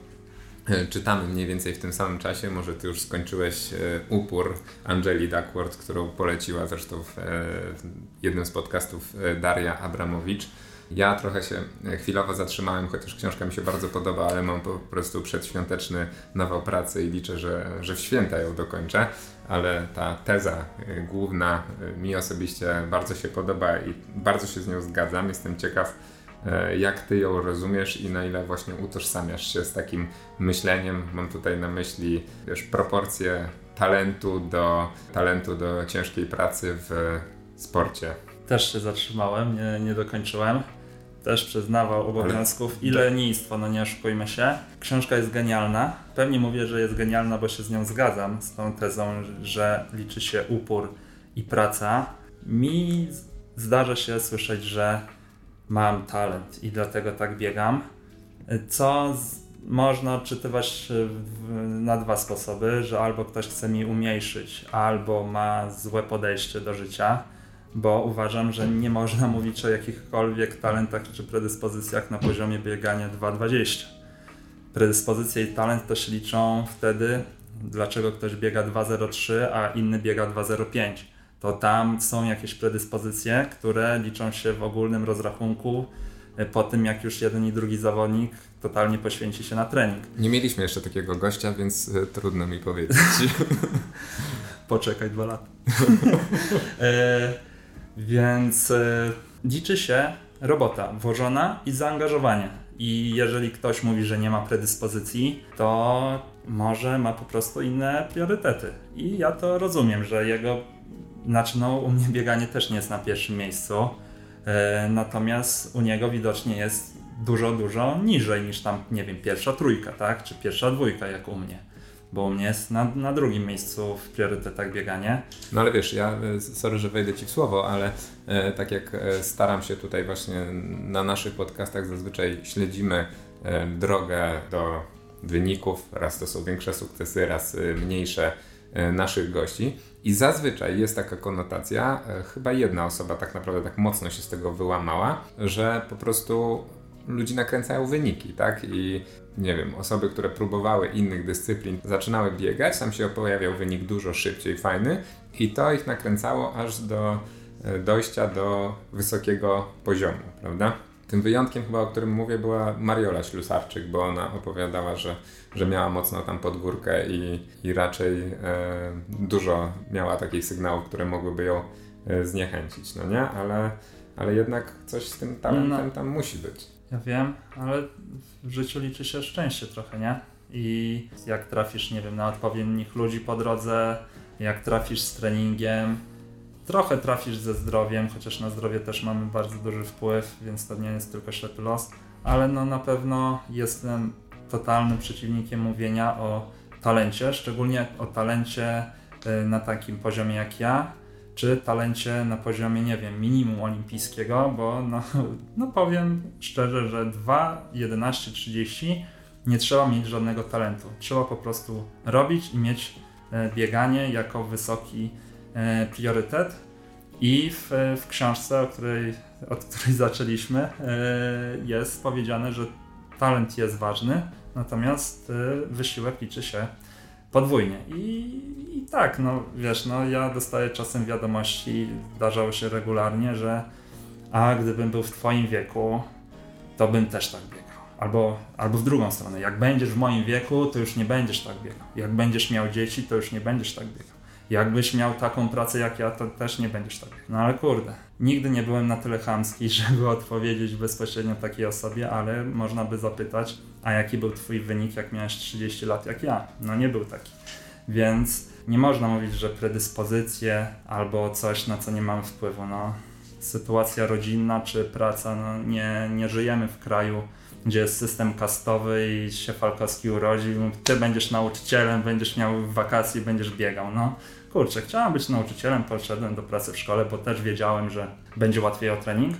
czytamy mniej więcej w tym samym czasie. Może Ty już skończyłeś upór Angeli Duckworth, którą poleciła zresztą w jednym z podcastów Daria Abramowicz. Ja trochę się chwilowo zatrzymałem, chociaż książka mi się bardzo podoba, ale mam po prostu przedświąteczny nawał pracy i liczę, że, że w święta ją dokończę. Ale ta teza y, główna y, mi osobiście bardzo się podoba i bardzo się z nią zgadzam. Jestem ciekaw, jak ty ją rozumiesz i na ile właśnie utożsamiasz się z takim myśleniem. Mam tutaj na myśli wiesz, proporcje talentu do, talentu do ciężkiej pracy w sporcie. Też się zatrzymałem, nie, nie dokończyłem też przyznawał obowiązków i lenistwo, no nie oszukujmy się. Książka jest genialna. Pewnie mówię, że jest genialna, bo się z nią zgadzam, z tą tezą, że liczy się upór i praca. Mi zdarza się słyszeć, że mam talent i dlatego tak biegam. Co z, można odczytywać na dwa sposoby, że albo ktoś chce mi umniejszyć, albo ma złe podejście do życia bo uważam, że nie można mówić o jakichkolwiek talentach czy predyspozycjach na poziomie biegania 2.20. Predyspozycje i talent się liczą wtedy, dlaczego ktoś biega 2.03, a inny biega 2.05. To tam są jakieś predyspozycje, które liczą się w ogólnym rozrachunku e, po tym, jak już jeden i drugi zawodnik totalnie poświęci się na trening. Nie mieliśmy jeszcze takiego gościa, więc e, trudno mi powiedzieć. Poczekaj dwa lata. więc e, liczy się robota włożona i zaangażowanie. I jeżeli ktoś mówi, że nie ma predyspozycji, to może ma po prostu inne priorytety. I ja to rozumiem, że jego, znaczy no u mnie bieganie też nie jest na pierwszym miejscu, e, natomiast u niego widocznie jest dużo, dużo niżej niż tam, nie wiem, pierwsza trójka, tak? Czy pierwsza dwójka jak u mnie bo mnie jest na, na drugim miejscu w priorytetach bieganie. No ale wiesz, ja, e, sorry, że wejdę Ci w słowo, ale e, tak jak e, staram się tutaj właśnie na naszych podcastach zazwyczaj śledzimy e, drogę do wyników, raz to są większe sukcesy, raz e, mniejsze e, naszych gości i zazwyczaj jest taka konotacja, chyba jedna osoba tak naprawdę tak mocno się z tego wyłamała, że po prostu ludzi nakręcają wyniki, tak? I nie wiem, osoby, które próbowały innych dyscyplin, zaczynały biegać, tam się pojawiał wynik dużo szybciej, fajny i to ich nakręcało aż do e, dojścia do wysokiego poziomu, prawda? Tym wyjątkiem chyba, o którym mówię, była Mariola Ślusarczyk, bo ona opowiadała, że, że miała mocno tam podgórkę i, i raczej e, dużo miała takich sygnałów, które mogłyby ją e, zniechęcić, no nie? Ale, ale jednak coś z tym talentem no. tam musi być. Ja wiem, ale w życiu liczy się szczęście trochę, nie? I jak trafisz, nie wiem, na odpowiednich ludzi po drodze, jak trafisz z treningiem, trochę trafisz ze zdrowiem, chociaż na zdrowie też mamy bardzo duży wpływ, więc to nie jest tylko ślepy los, ale no na pewno jestem totalnym przeciwnikiem mówienia o talencie, szczególnie o talencie y, na takim poziomie jak ja, czy talencie na poziomie, nie wiem, minimum olimpijskiego, bo no, no powiem szczerze, że 2, 11, 30 nie trzeba mieć żadnego talentu. Trzeba po prostu robić i mieć e, bieganie jako wysoki e, priorytet. I w, w książce, o której, od której zaczęliśmy, e, jest powiedziane, że talent jest ważny, natomiast wysiłek liczy się podwójnie. I, I, tak, no wiesz, no ja dostaję czasem wiadomości, zdarzało się regularnie, że a gdybym był w twoim wieku, to bym też tak biegał. Albo, albo w drugą stronę, jak będziesz w moim wieku, to już nie będziesz tak biegał. Jak będziesz miał dzieci, to już nie będziesz tak biegał. Jakbyś miał taką pracę jak ja, to też nie będziesz tak. No ale kurde, nigdy nie byłem na tyle chamski, żeby odpowiedzieć bezpośrednio takiej osobie, ale można by zapytać, a jaki był twój wynik, jak miałeś 30 lat jak ja? No nie był taki. Więc nie można mówić, że predyspozycje albo coś, na co nie mamy wpływu. No, sytuacja rodzinna czy praca, no nie, nie żyjemy w kraju, gdzie jest system kastowy i się Falkowski urodził, ty będziesz nauczycielem, będziesz miał wakacje, będziesz biegał. No kurczę, chciałem być nauczycielem, poszedłem do pracy w szkole, bo też wiedziałem, że będzie łatwiej o trening.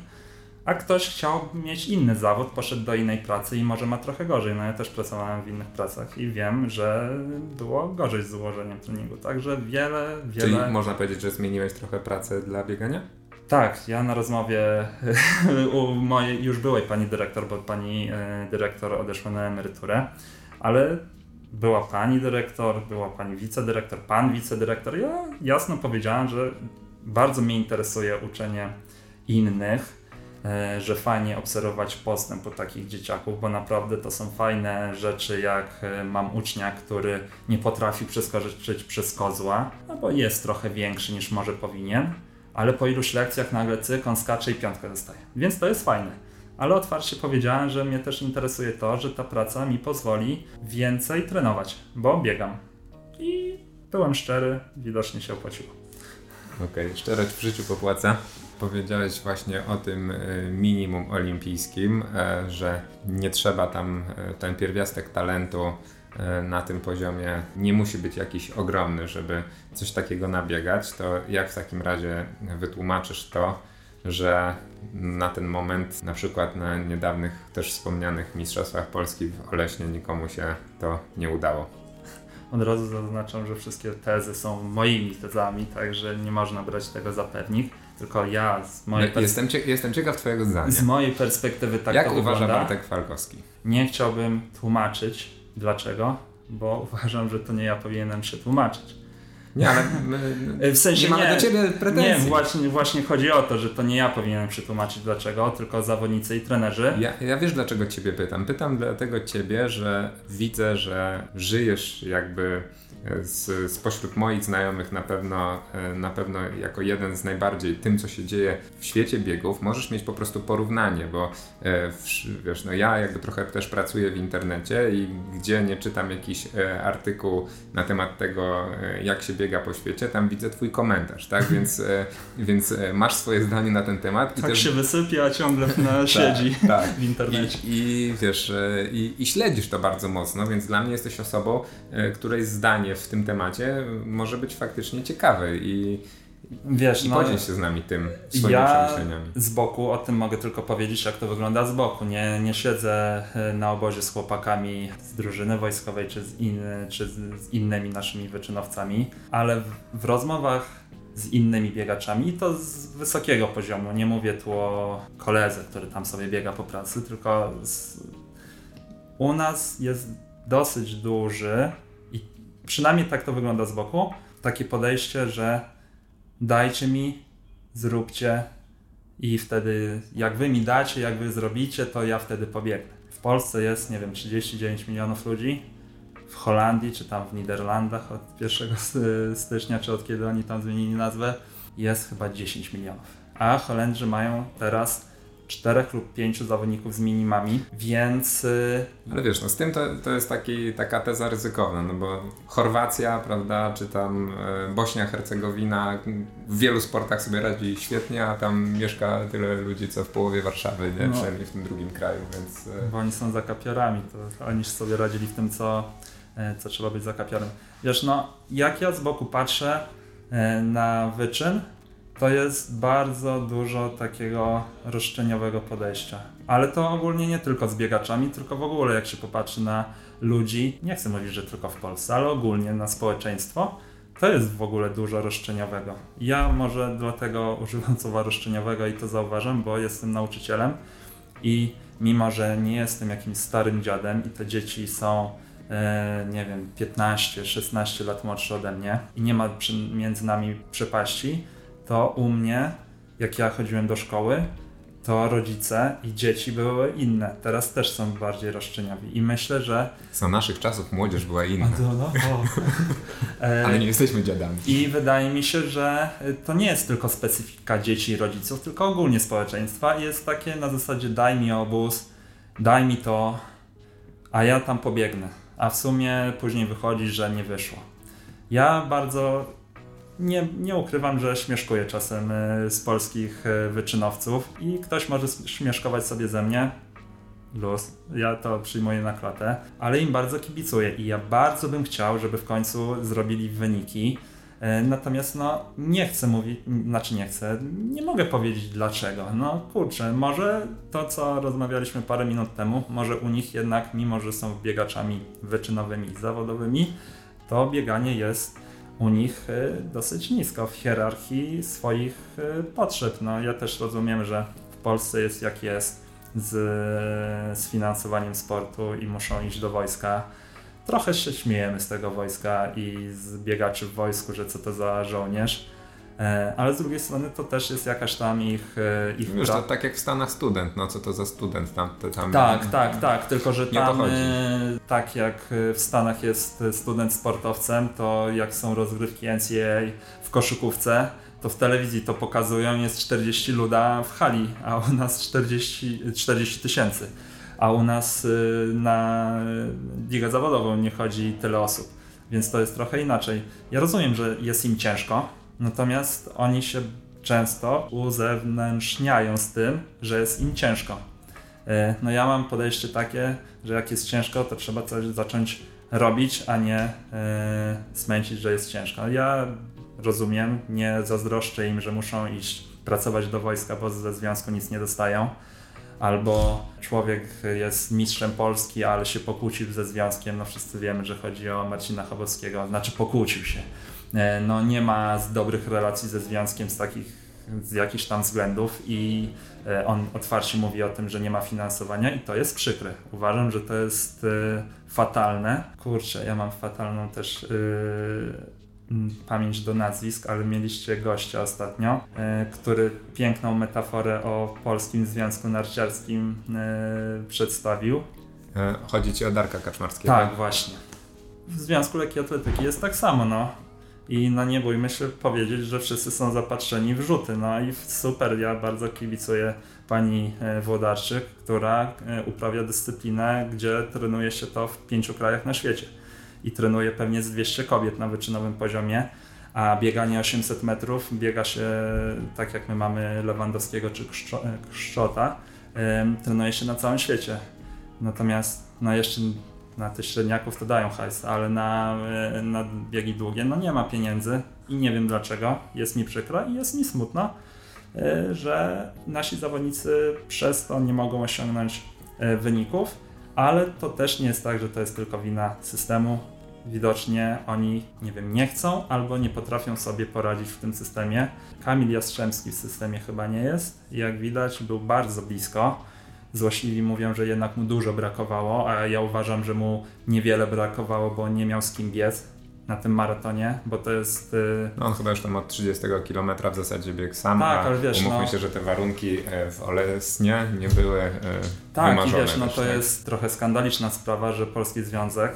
A ktoś chciał mieć inny zawód, poszedł do innej pracy i może ma trochę gorzej. No ja też pracowałem w innych pracach i wiem, że było gorzej z ułożeniem treningu. Także wiele, wiele. Czyli można powiedzieć, że zmieniłeś trochę pracę dla biegania? Tak, ja na rozmowie u mojej już byłej pani dyrektor, bo pani e, dyrektor odeszła na emeryturę, ale była pani dyrektor, była pani wicedyrektor, pan wicedyrektor. Ja jasno powiedziałem, że bardzo mnie interesuje uczenie innych, e, że fajnie obserwować postęp u takich dzieciaków, bo naprawdę to są fajne rzeczy, jak e, mam ucznia, który nie potrafi przeskoczyć przez kozła, no bo jest trochę większy niż może powinien ale po iluś lekcjach nagle cyk, on skacze i piątkę dostaje. Więc to jest fajne. Ale otwarcie powiedziałem, że mnie też interesuje to, że ta praca mi pozwoli więcej trenować, bo biegam. I byłem szczery, widocznie się opłaciło. Okej, okay, szczerość w życiu popłaca. Powiedziałeś właśnie o tym e, minimum olimpijskim, e, że nie trzeba tam e, ten pierwiastek talentu na tym poziomie nie musi być jakiś ogromny, żeby coś takiego nabiegać, to jak w takim razie wytłumaczysz to, że na ten moment, na przykład na niedawnych też wspomnianych Mistrzostwach Polski w Oleśnie nikomu się to nie udało? Od razu zaznaczam, że wszystkie tezy są moimi tezami, także nie można brać tego za pewnik. Tylko ja z mojej no, jestem, cie jestem ciekaw Twojego zdania. Z mojej perspektywy tak Jak to uważa wygląda. Bartek Falkowski? Nie chciałbym tłumaczyć, Dlaczego? Bo uważam, że to nie ja powinienem się tłumaczyć. Nie, ale my, w sensie nie mamy do ciebie pretensji. Nie, właśnie, właśnie chodzi o to, że to nie ja powinienem przetłumaczyć dlaczego, tylko zawodnicy i trenerzy. Ja, ja wiesz dlaczego ciebie pytam. Pytam dlatego ciebie, że widzę, że żyjesz jakby z, spośród moich znajomych na pewno, e, na pewno jako jeden z najbardziej tym, co się dzieje w świecie biegów, możesz mieć po prostu porównanie, bo e, wiesz, no ja jakby trochę też pracuję w internecie i gdzie nie czytam jakiś e, artykuł na temat tego, jak się biega po świecie, tam widzę twój komentarz, tak? Więc, więc masz swoje zdanie na ten temat. I tak też... się wysypia, ciągle na siedzi tak, tak. w internecie. I, I wiesz, i, i śledzisz to bardzo mocno, więc dla mnie jesteś osobą, której zdanie w tym temacie może być faktycznie ciekawe i, Wiesz, i no, podziel się z nami tym swoimi ja przemyśleniami. z boku o tym mogę tylko powiedzieć, jak to wygląda z boku. Nie, nie siedzę e, na obozie z chłopakami z drużyny wojskowej czy z, in, czy z innymi naszymi wyczynowcami, ale w, w rozmowach z innymi biegaczami i to z wysokiego poziomu. Nie mówię tu o koledze, który tam sobie biega po pracy, tylko z... u nas jest dosyć duży przynajmniej tak to wygląda z boku, takie podejście, że dajcie mi, zróbcie i wtedy jak wy mi dacie, jak wy zrobicie, to ja wtedy pobiegnę. W Polsce jest, nie wiem, 39 milionów ludzi, w Holandii czy tam w Niderlandach od 1 stycznia, czy od kiedy oni tam zmienili nazwę, jest chyba 10 milionów. A Holendrzy mają teraz czterech lub pięciu zawodników z minimami, więc... Y, Ale wiesz, no z tym to, to jest taki, taka teza ryzykowna, no bo Chorwacja, prawda, czy tam e, Bośnia-Hercegowina w wielu sportach sobie radzi świetnie, a tam mieszka tyle ludzi, co w połowie Warszawy, nie? No. przynajmniej w tym drugim kraju, więc... E, bo oni są zakapiorami, to oni sobie radzili w tym, co, co trzeba być zakapiorem. Wiesz, no, jak ja z boku patrzę na wyczyn, to jest bardzo dużo takiego roszczeniowego podejścia. Ale to ogólnie nie tylko z biegaczami, tylko w ogóle jak się popatrzy na ludzi, nie chcę mówić, że tylko w Polsce, ale ogólnie na społeczeństwo, to jest w ogóle dużo roszczeniowego. Ja może dlatego używam słowa roszczeniowego i to zauważam, bo jestem nauczycielem i mimo, że nie jestem jakimś starym dziadem i te dzieci są e, nie wiem, 15-16 lat młodsze ode mnie i nie ma między nami przepaści, to u mnie, jak ja chodziłem do szkoły, to rodzice i dzieci były inne. Teraz też są bardziej roszczeniowi. I myślę, że. Za naszych czasów młodzież była inna. No, no, Ale nie jesteśmy dziadami. I wydaje mi się, że to nie jest tylko specyfika dzieci i rodziców, tylko ogólnie społeczeństwa. Jest takie na zasadzie daj mi obóz, daj mi to, a ja tam pobiegnę. A w sumie później wychodzi, że nie wyszło. Ja bardzo nie, nie ukrywam, że śmieszkuję czasem e, z polskich e, wyczynowców i ktoś może śmieszkować sobie ze mnie. Luz, ja to przyjmuję na klatę, ale im bardzo kibicuję i ja bardzo bym chciał, żeby w końcu zrobili wyniki. E, natomiast no nie chcę mówić, znaczy nie chcę, nie mogę powiedzieć dlaczego. No kurczę, może to co rozmawialiśmy parę minut temu, może u nich jednak, mimo że są biegaczami wyczynowymi, zawodowymi, to bieganie jest u nich y, dosyć nisko w hierarchii swoich y, potrzeb. No, ja też rozumiem, że w Polsce jest jak jest z, z finansowaniem sportu i muszą iść do wojska. Trochę się śmiejemy z tego wojska i z biegaczy w wojsku, że co to za żołnierz ale z drugiej strony to też jest jakaś tam ich... E, ich Wiesz, to tak jak w Stanach student, no co to za student tam? tam tak, tak, tak, tylko że tam e, tak jak w Stanach jest student sportowcem, to jak są rozgrywki NCAA w koszykówce, to w telewizji to pokazują, jest 40 luda w hali, a u nas 40, 40 tysięcy. A u nas na ligę zawodową nie chodzi tyle osób, więc to jest trochę inaczej. Ja rozumiem, że jest im ciężko, Natomiast oni się często uzewnętrzniają z tym, że jest im ciężko. E, no ja mam podejście takie, że jak jest ciężko, to trzeba coś zacząć robić, a nie e, smęcić, że jest ciężko. Ja rozumiem, nie zazdroszczę im, że muszą iść pracować do wojska, bo ze związku nic nie dostają. Albo człowiek jest mistrzem Polski, ale się pokłócił ze związkiem. No wszyscy wiemy, że chodzi o Marcina Chabowskiego, znaczy pokłócił się. E, no, nie ma dobrych relacji ze związkiem z takich z jakichś tam względów i e, on otwarcie mówi o tym, że nie ma finansowania i to jest przykre. Uważam, że to jest e, fatalne. Kurczę, ja mam fatalną też pamięć do nazwisk, ale mieliście gościa ostatnio, który piękną metaforę o Polskim Związku Narciarskim przedstawił. Chodzi ci o Darka Kaczmarskiego. Tak, właśnie. W Związku Lekkiej Atletyki jest tak samo, no i no nie bójmy się powiedzieć, że wszyscy są zapatrzeni w rzuty. No i super, ja bardzo kibicuję pani e, Włodarczyk, która e, uprawia dyscyplinę, gdzie trenuje się to w pięciu krajach na świecie. I trenuje pewnie z 200 kobiet na wyczynowym poziomie, a bieganie 800 metrów biega się tak jak my mamy Lewandowskiego czy Krzczota, trenuje się na całym świecie. Natomiast no jeszcze na tych średniaków to dają hajs, ale na, e, na biegi długie no nie ma pieniędzy i nie wiem dlaczego. Jest mi przykro i jest mi smutno, e, że nasi zawodnicy przez to nie mogą osiągnąć e, wyników, ale to też nie jest tak, że to jest tylko wina systemu. Widocznie oni, nie wiem, nie chcą albo nie potrafią sobie poradzić w tym systemie. Kamil Jastrzębski w systemie chyba nie jest. Jak widać, był bardzo blisko Złośliwi mówią, że jednak mu dużo brakowało, a ja uważam, że mu niewiele brakowało, bo nie miał z kim biec na tym maratonie, bo to jest... Y, no on chyba już tam od 30 km w zasadzie biegł sam, tak, ale wiesz, umówmy no... się, że te warunki e, w Olesnie nie były e, tak, wymarzone. Tak, wiesz, no to tak? jest trochę skandaliczna sprawa, że Polski Związek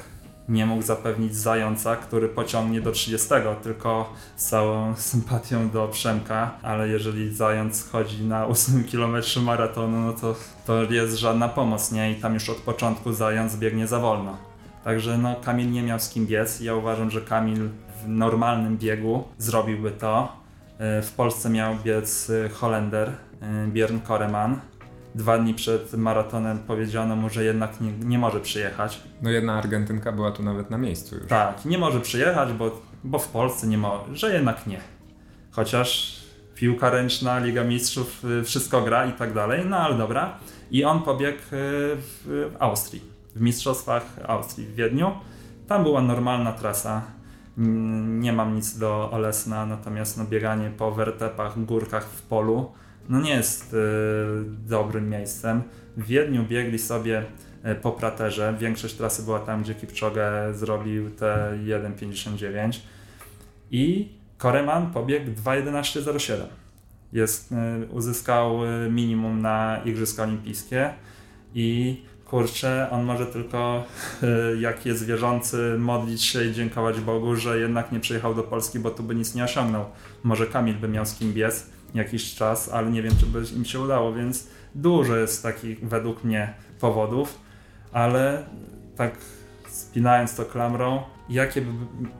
nie mógł zapewnić zająca, który pociągnie do 30, tylko z całą sympatią do Przemka, ale jeżeli zając chodzi na 8 km maratonu, no to to jest żadna pomoc, nie? I tam już od początku zając biegnie za wolno. Także no, Kamil nie miał z kim biec. Ja uważam, że Kamil w normalnym biegu zrobiłby to. E, w Polsce miał biec e, Holender, e, Björn Koreman, dwa dni przed maratonem powiedziano mu, że jednak nie, nie może przyjechać. No jedna Argentynka była tu nawet na miejscu już. Tak, nie może przyjechać, bo, bo w Polsce nie może, że jednak nie. Chociaż piłka ręczna, Liga Mistrzów, y, wszystko gra i tak dalej, no ale dobra. I on pobiegł y, w Austrii, w Mistrzostwach Austrii w Wiedniu. Tam była normalna trasa. Nie mam nic do Olesna, natomiast no, bieganie po wertepach, górkach w polu no nie jest y, dobrym miejscem. W Wiedniu biegli sobie y, po praterze. Większość trasy była tam, gdzie Kipczogę zrobił te 1.59 i Koreman pobiegł 2.11.07. Jest, uzyskał minimum na Igrzyska Olimpijskie i kurczę, on może tylko jak jest wierzący modlić się i dziękować Bogu, że jednak nie przyjechał do Polski, bo tu by nic nie osiągnął. Może Kamil by miał z kim biec jakiś czas, ale nie wiem, czy by im się udało, więc dużo jest takich według mnie powodów, ale tak spinając to klamrą, jakie by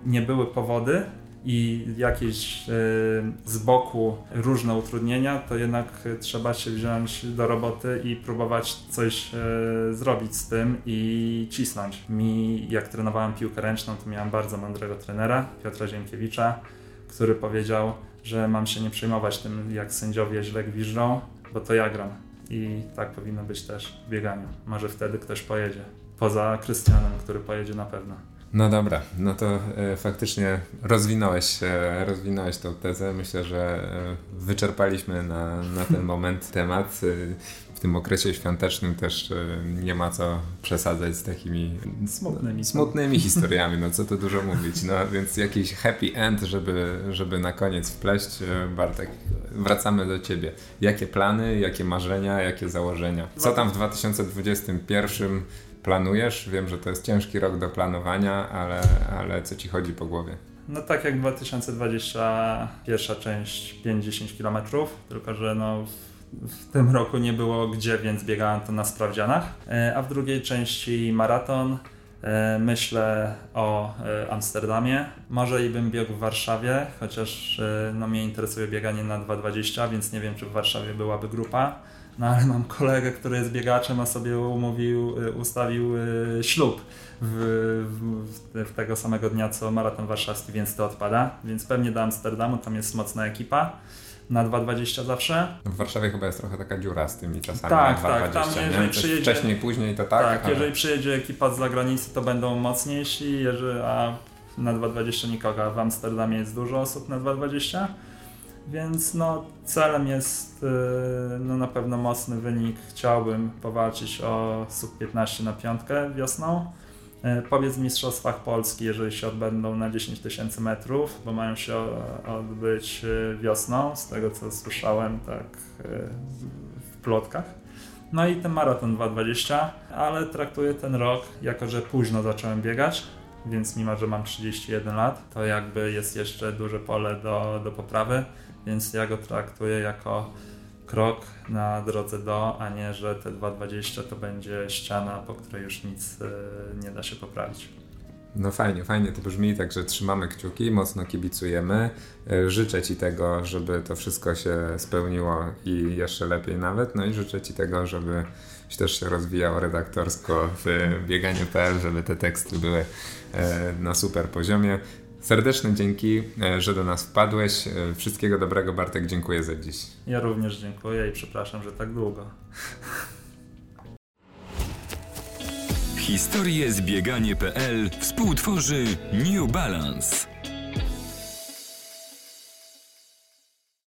nie były powody i jakieś y, z boku różne utrudnienia, to jednak trzeba się wziąć do roboty i próbować coś y, zrobić z tym i cisnąć. Mi, jak trenowałem piłkę ręczną, to miałem bardzo mądrego trenera, Piotra Ziemkiewicza, który powiedział, że mam się nie przejmować tym, jak sędziowie źle gwiżdżą, bo to ja gram. I tak powinno być też w bieganiu. Może wtedy ktoś pojedzie. Poza Krystianem, który pojedzie na pewno. No dobra, no to e, faktycznie rozwinąłeś, e, rozwinąłeś tą tezę. Myślę, że e, wyczerpaliśmy na, na ten moment temat. W tym okresie świątecznym też e, nie ma co przesadzać z takimi smutnymi, smutnymi historiami, no co tu dużo mówić. No więc jakiś happy end, żeby, żeby na koniec wpleść. E, Bartek, wracamy do ciebie. Jakie plany, jakie marzenia, jakie założenia? Co tam w 2021 planujesz? Wiem, że to jest ciężki rok do planowania, ale, ale co ci chodzi po głowie? No tak jak 2020 pierwsza część 5-10 km, tylko że no w tym roku nie było gdzie, więc biegałem to na sprawdzianach. E, a w drugiej części maraton. E, myślę o e, Amsterdamie. Może i bym biegł w Warszawie, chociaż no, mnie interesuje bieganie na 2,20, więc nie wiem, czy w Warszawie byłaby grupa. No ale mam kolegę, który jest biegaczem, a sobie umówił, ustawił ślub w, w, w, tego samego dnia co maraton warszawski, więc to odpada. Więc pewnie do Amsterdamu, tam jest mocna ekipa na 2,20 zawsze. W Warszawie chyba jest trochę taka dziura z tymi czasami tak, na 2,20. Tak, tam jeżeli przyjedzie, wcześniej, później to tak. Tak, ale... jeżeli przyjedzie ekipa z zagranicy, to będą mocniejsi, jeżeli, a na 2,20 nikogo, a w Amsterdamie jest dużo osób na 2,20. Więc no, celem jest y, no, na pewno mocny wynik. Chciałbym powalczyć o sub 15 na piątkę wiosną. E, powiedz w Mistrzostwach Polski, jeżeli się odbędą na 10 tysięcy metrów, bo mają się odbyć e, wiosną, z tego co słyszałem tak e, w plotkach. No i ten maraton 2.20, ale traktuję ten rok, jako że późno zacząłem biegać, więc mimo, że mam 31 lat, to jakby jest jeszcze duże pole do, do poprawy, więc ja go traktuję jako krok na drodze do, a nie, że te 2,20 to będzie ściana, po której już nic e, nie da się poprawić. No fajnie, fajnie to brzmi, także trzymamy kciuki, mocno kibicujemy. E, życzę Ci tego, żeby to wszystko się spełniło i jeszcze lepiej nawet. No i życzę Ci tego, żeby też się rozwijał redaktorsko w bieganiu.pl, żeby te teksty były e, na super poziomie. Serdeczne dzięki, e, że do nas wpadłeś. E, wszystkiego dobrego, Bartek, dziękuję za dziś. Ja również dziękuję i przepraszam, że tak długo. Historie zbieganie.pl współtworzy New Balance.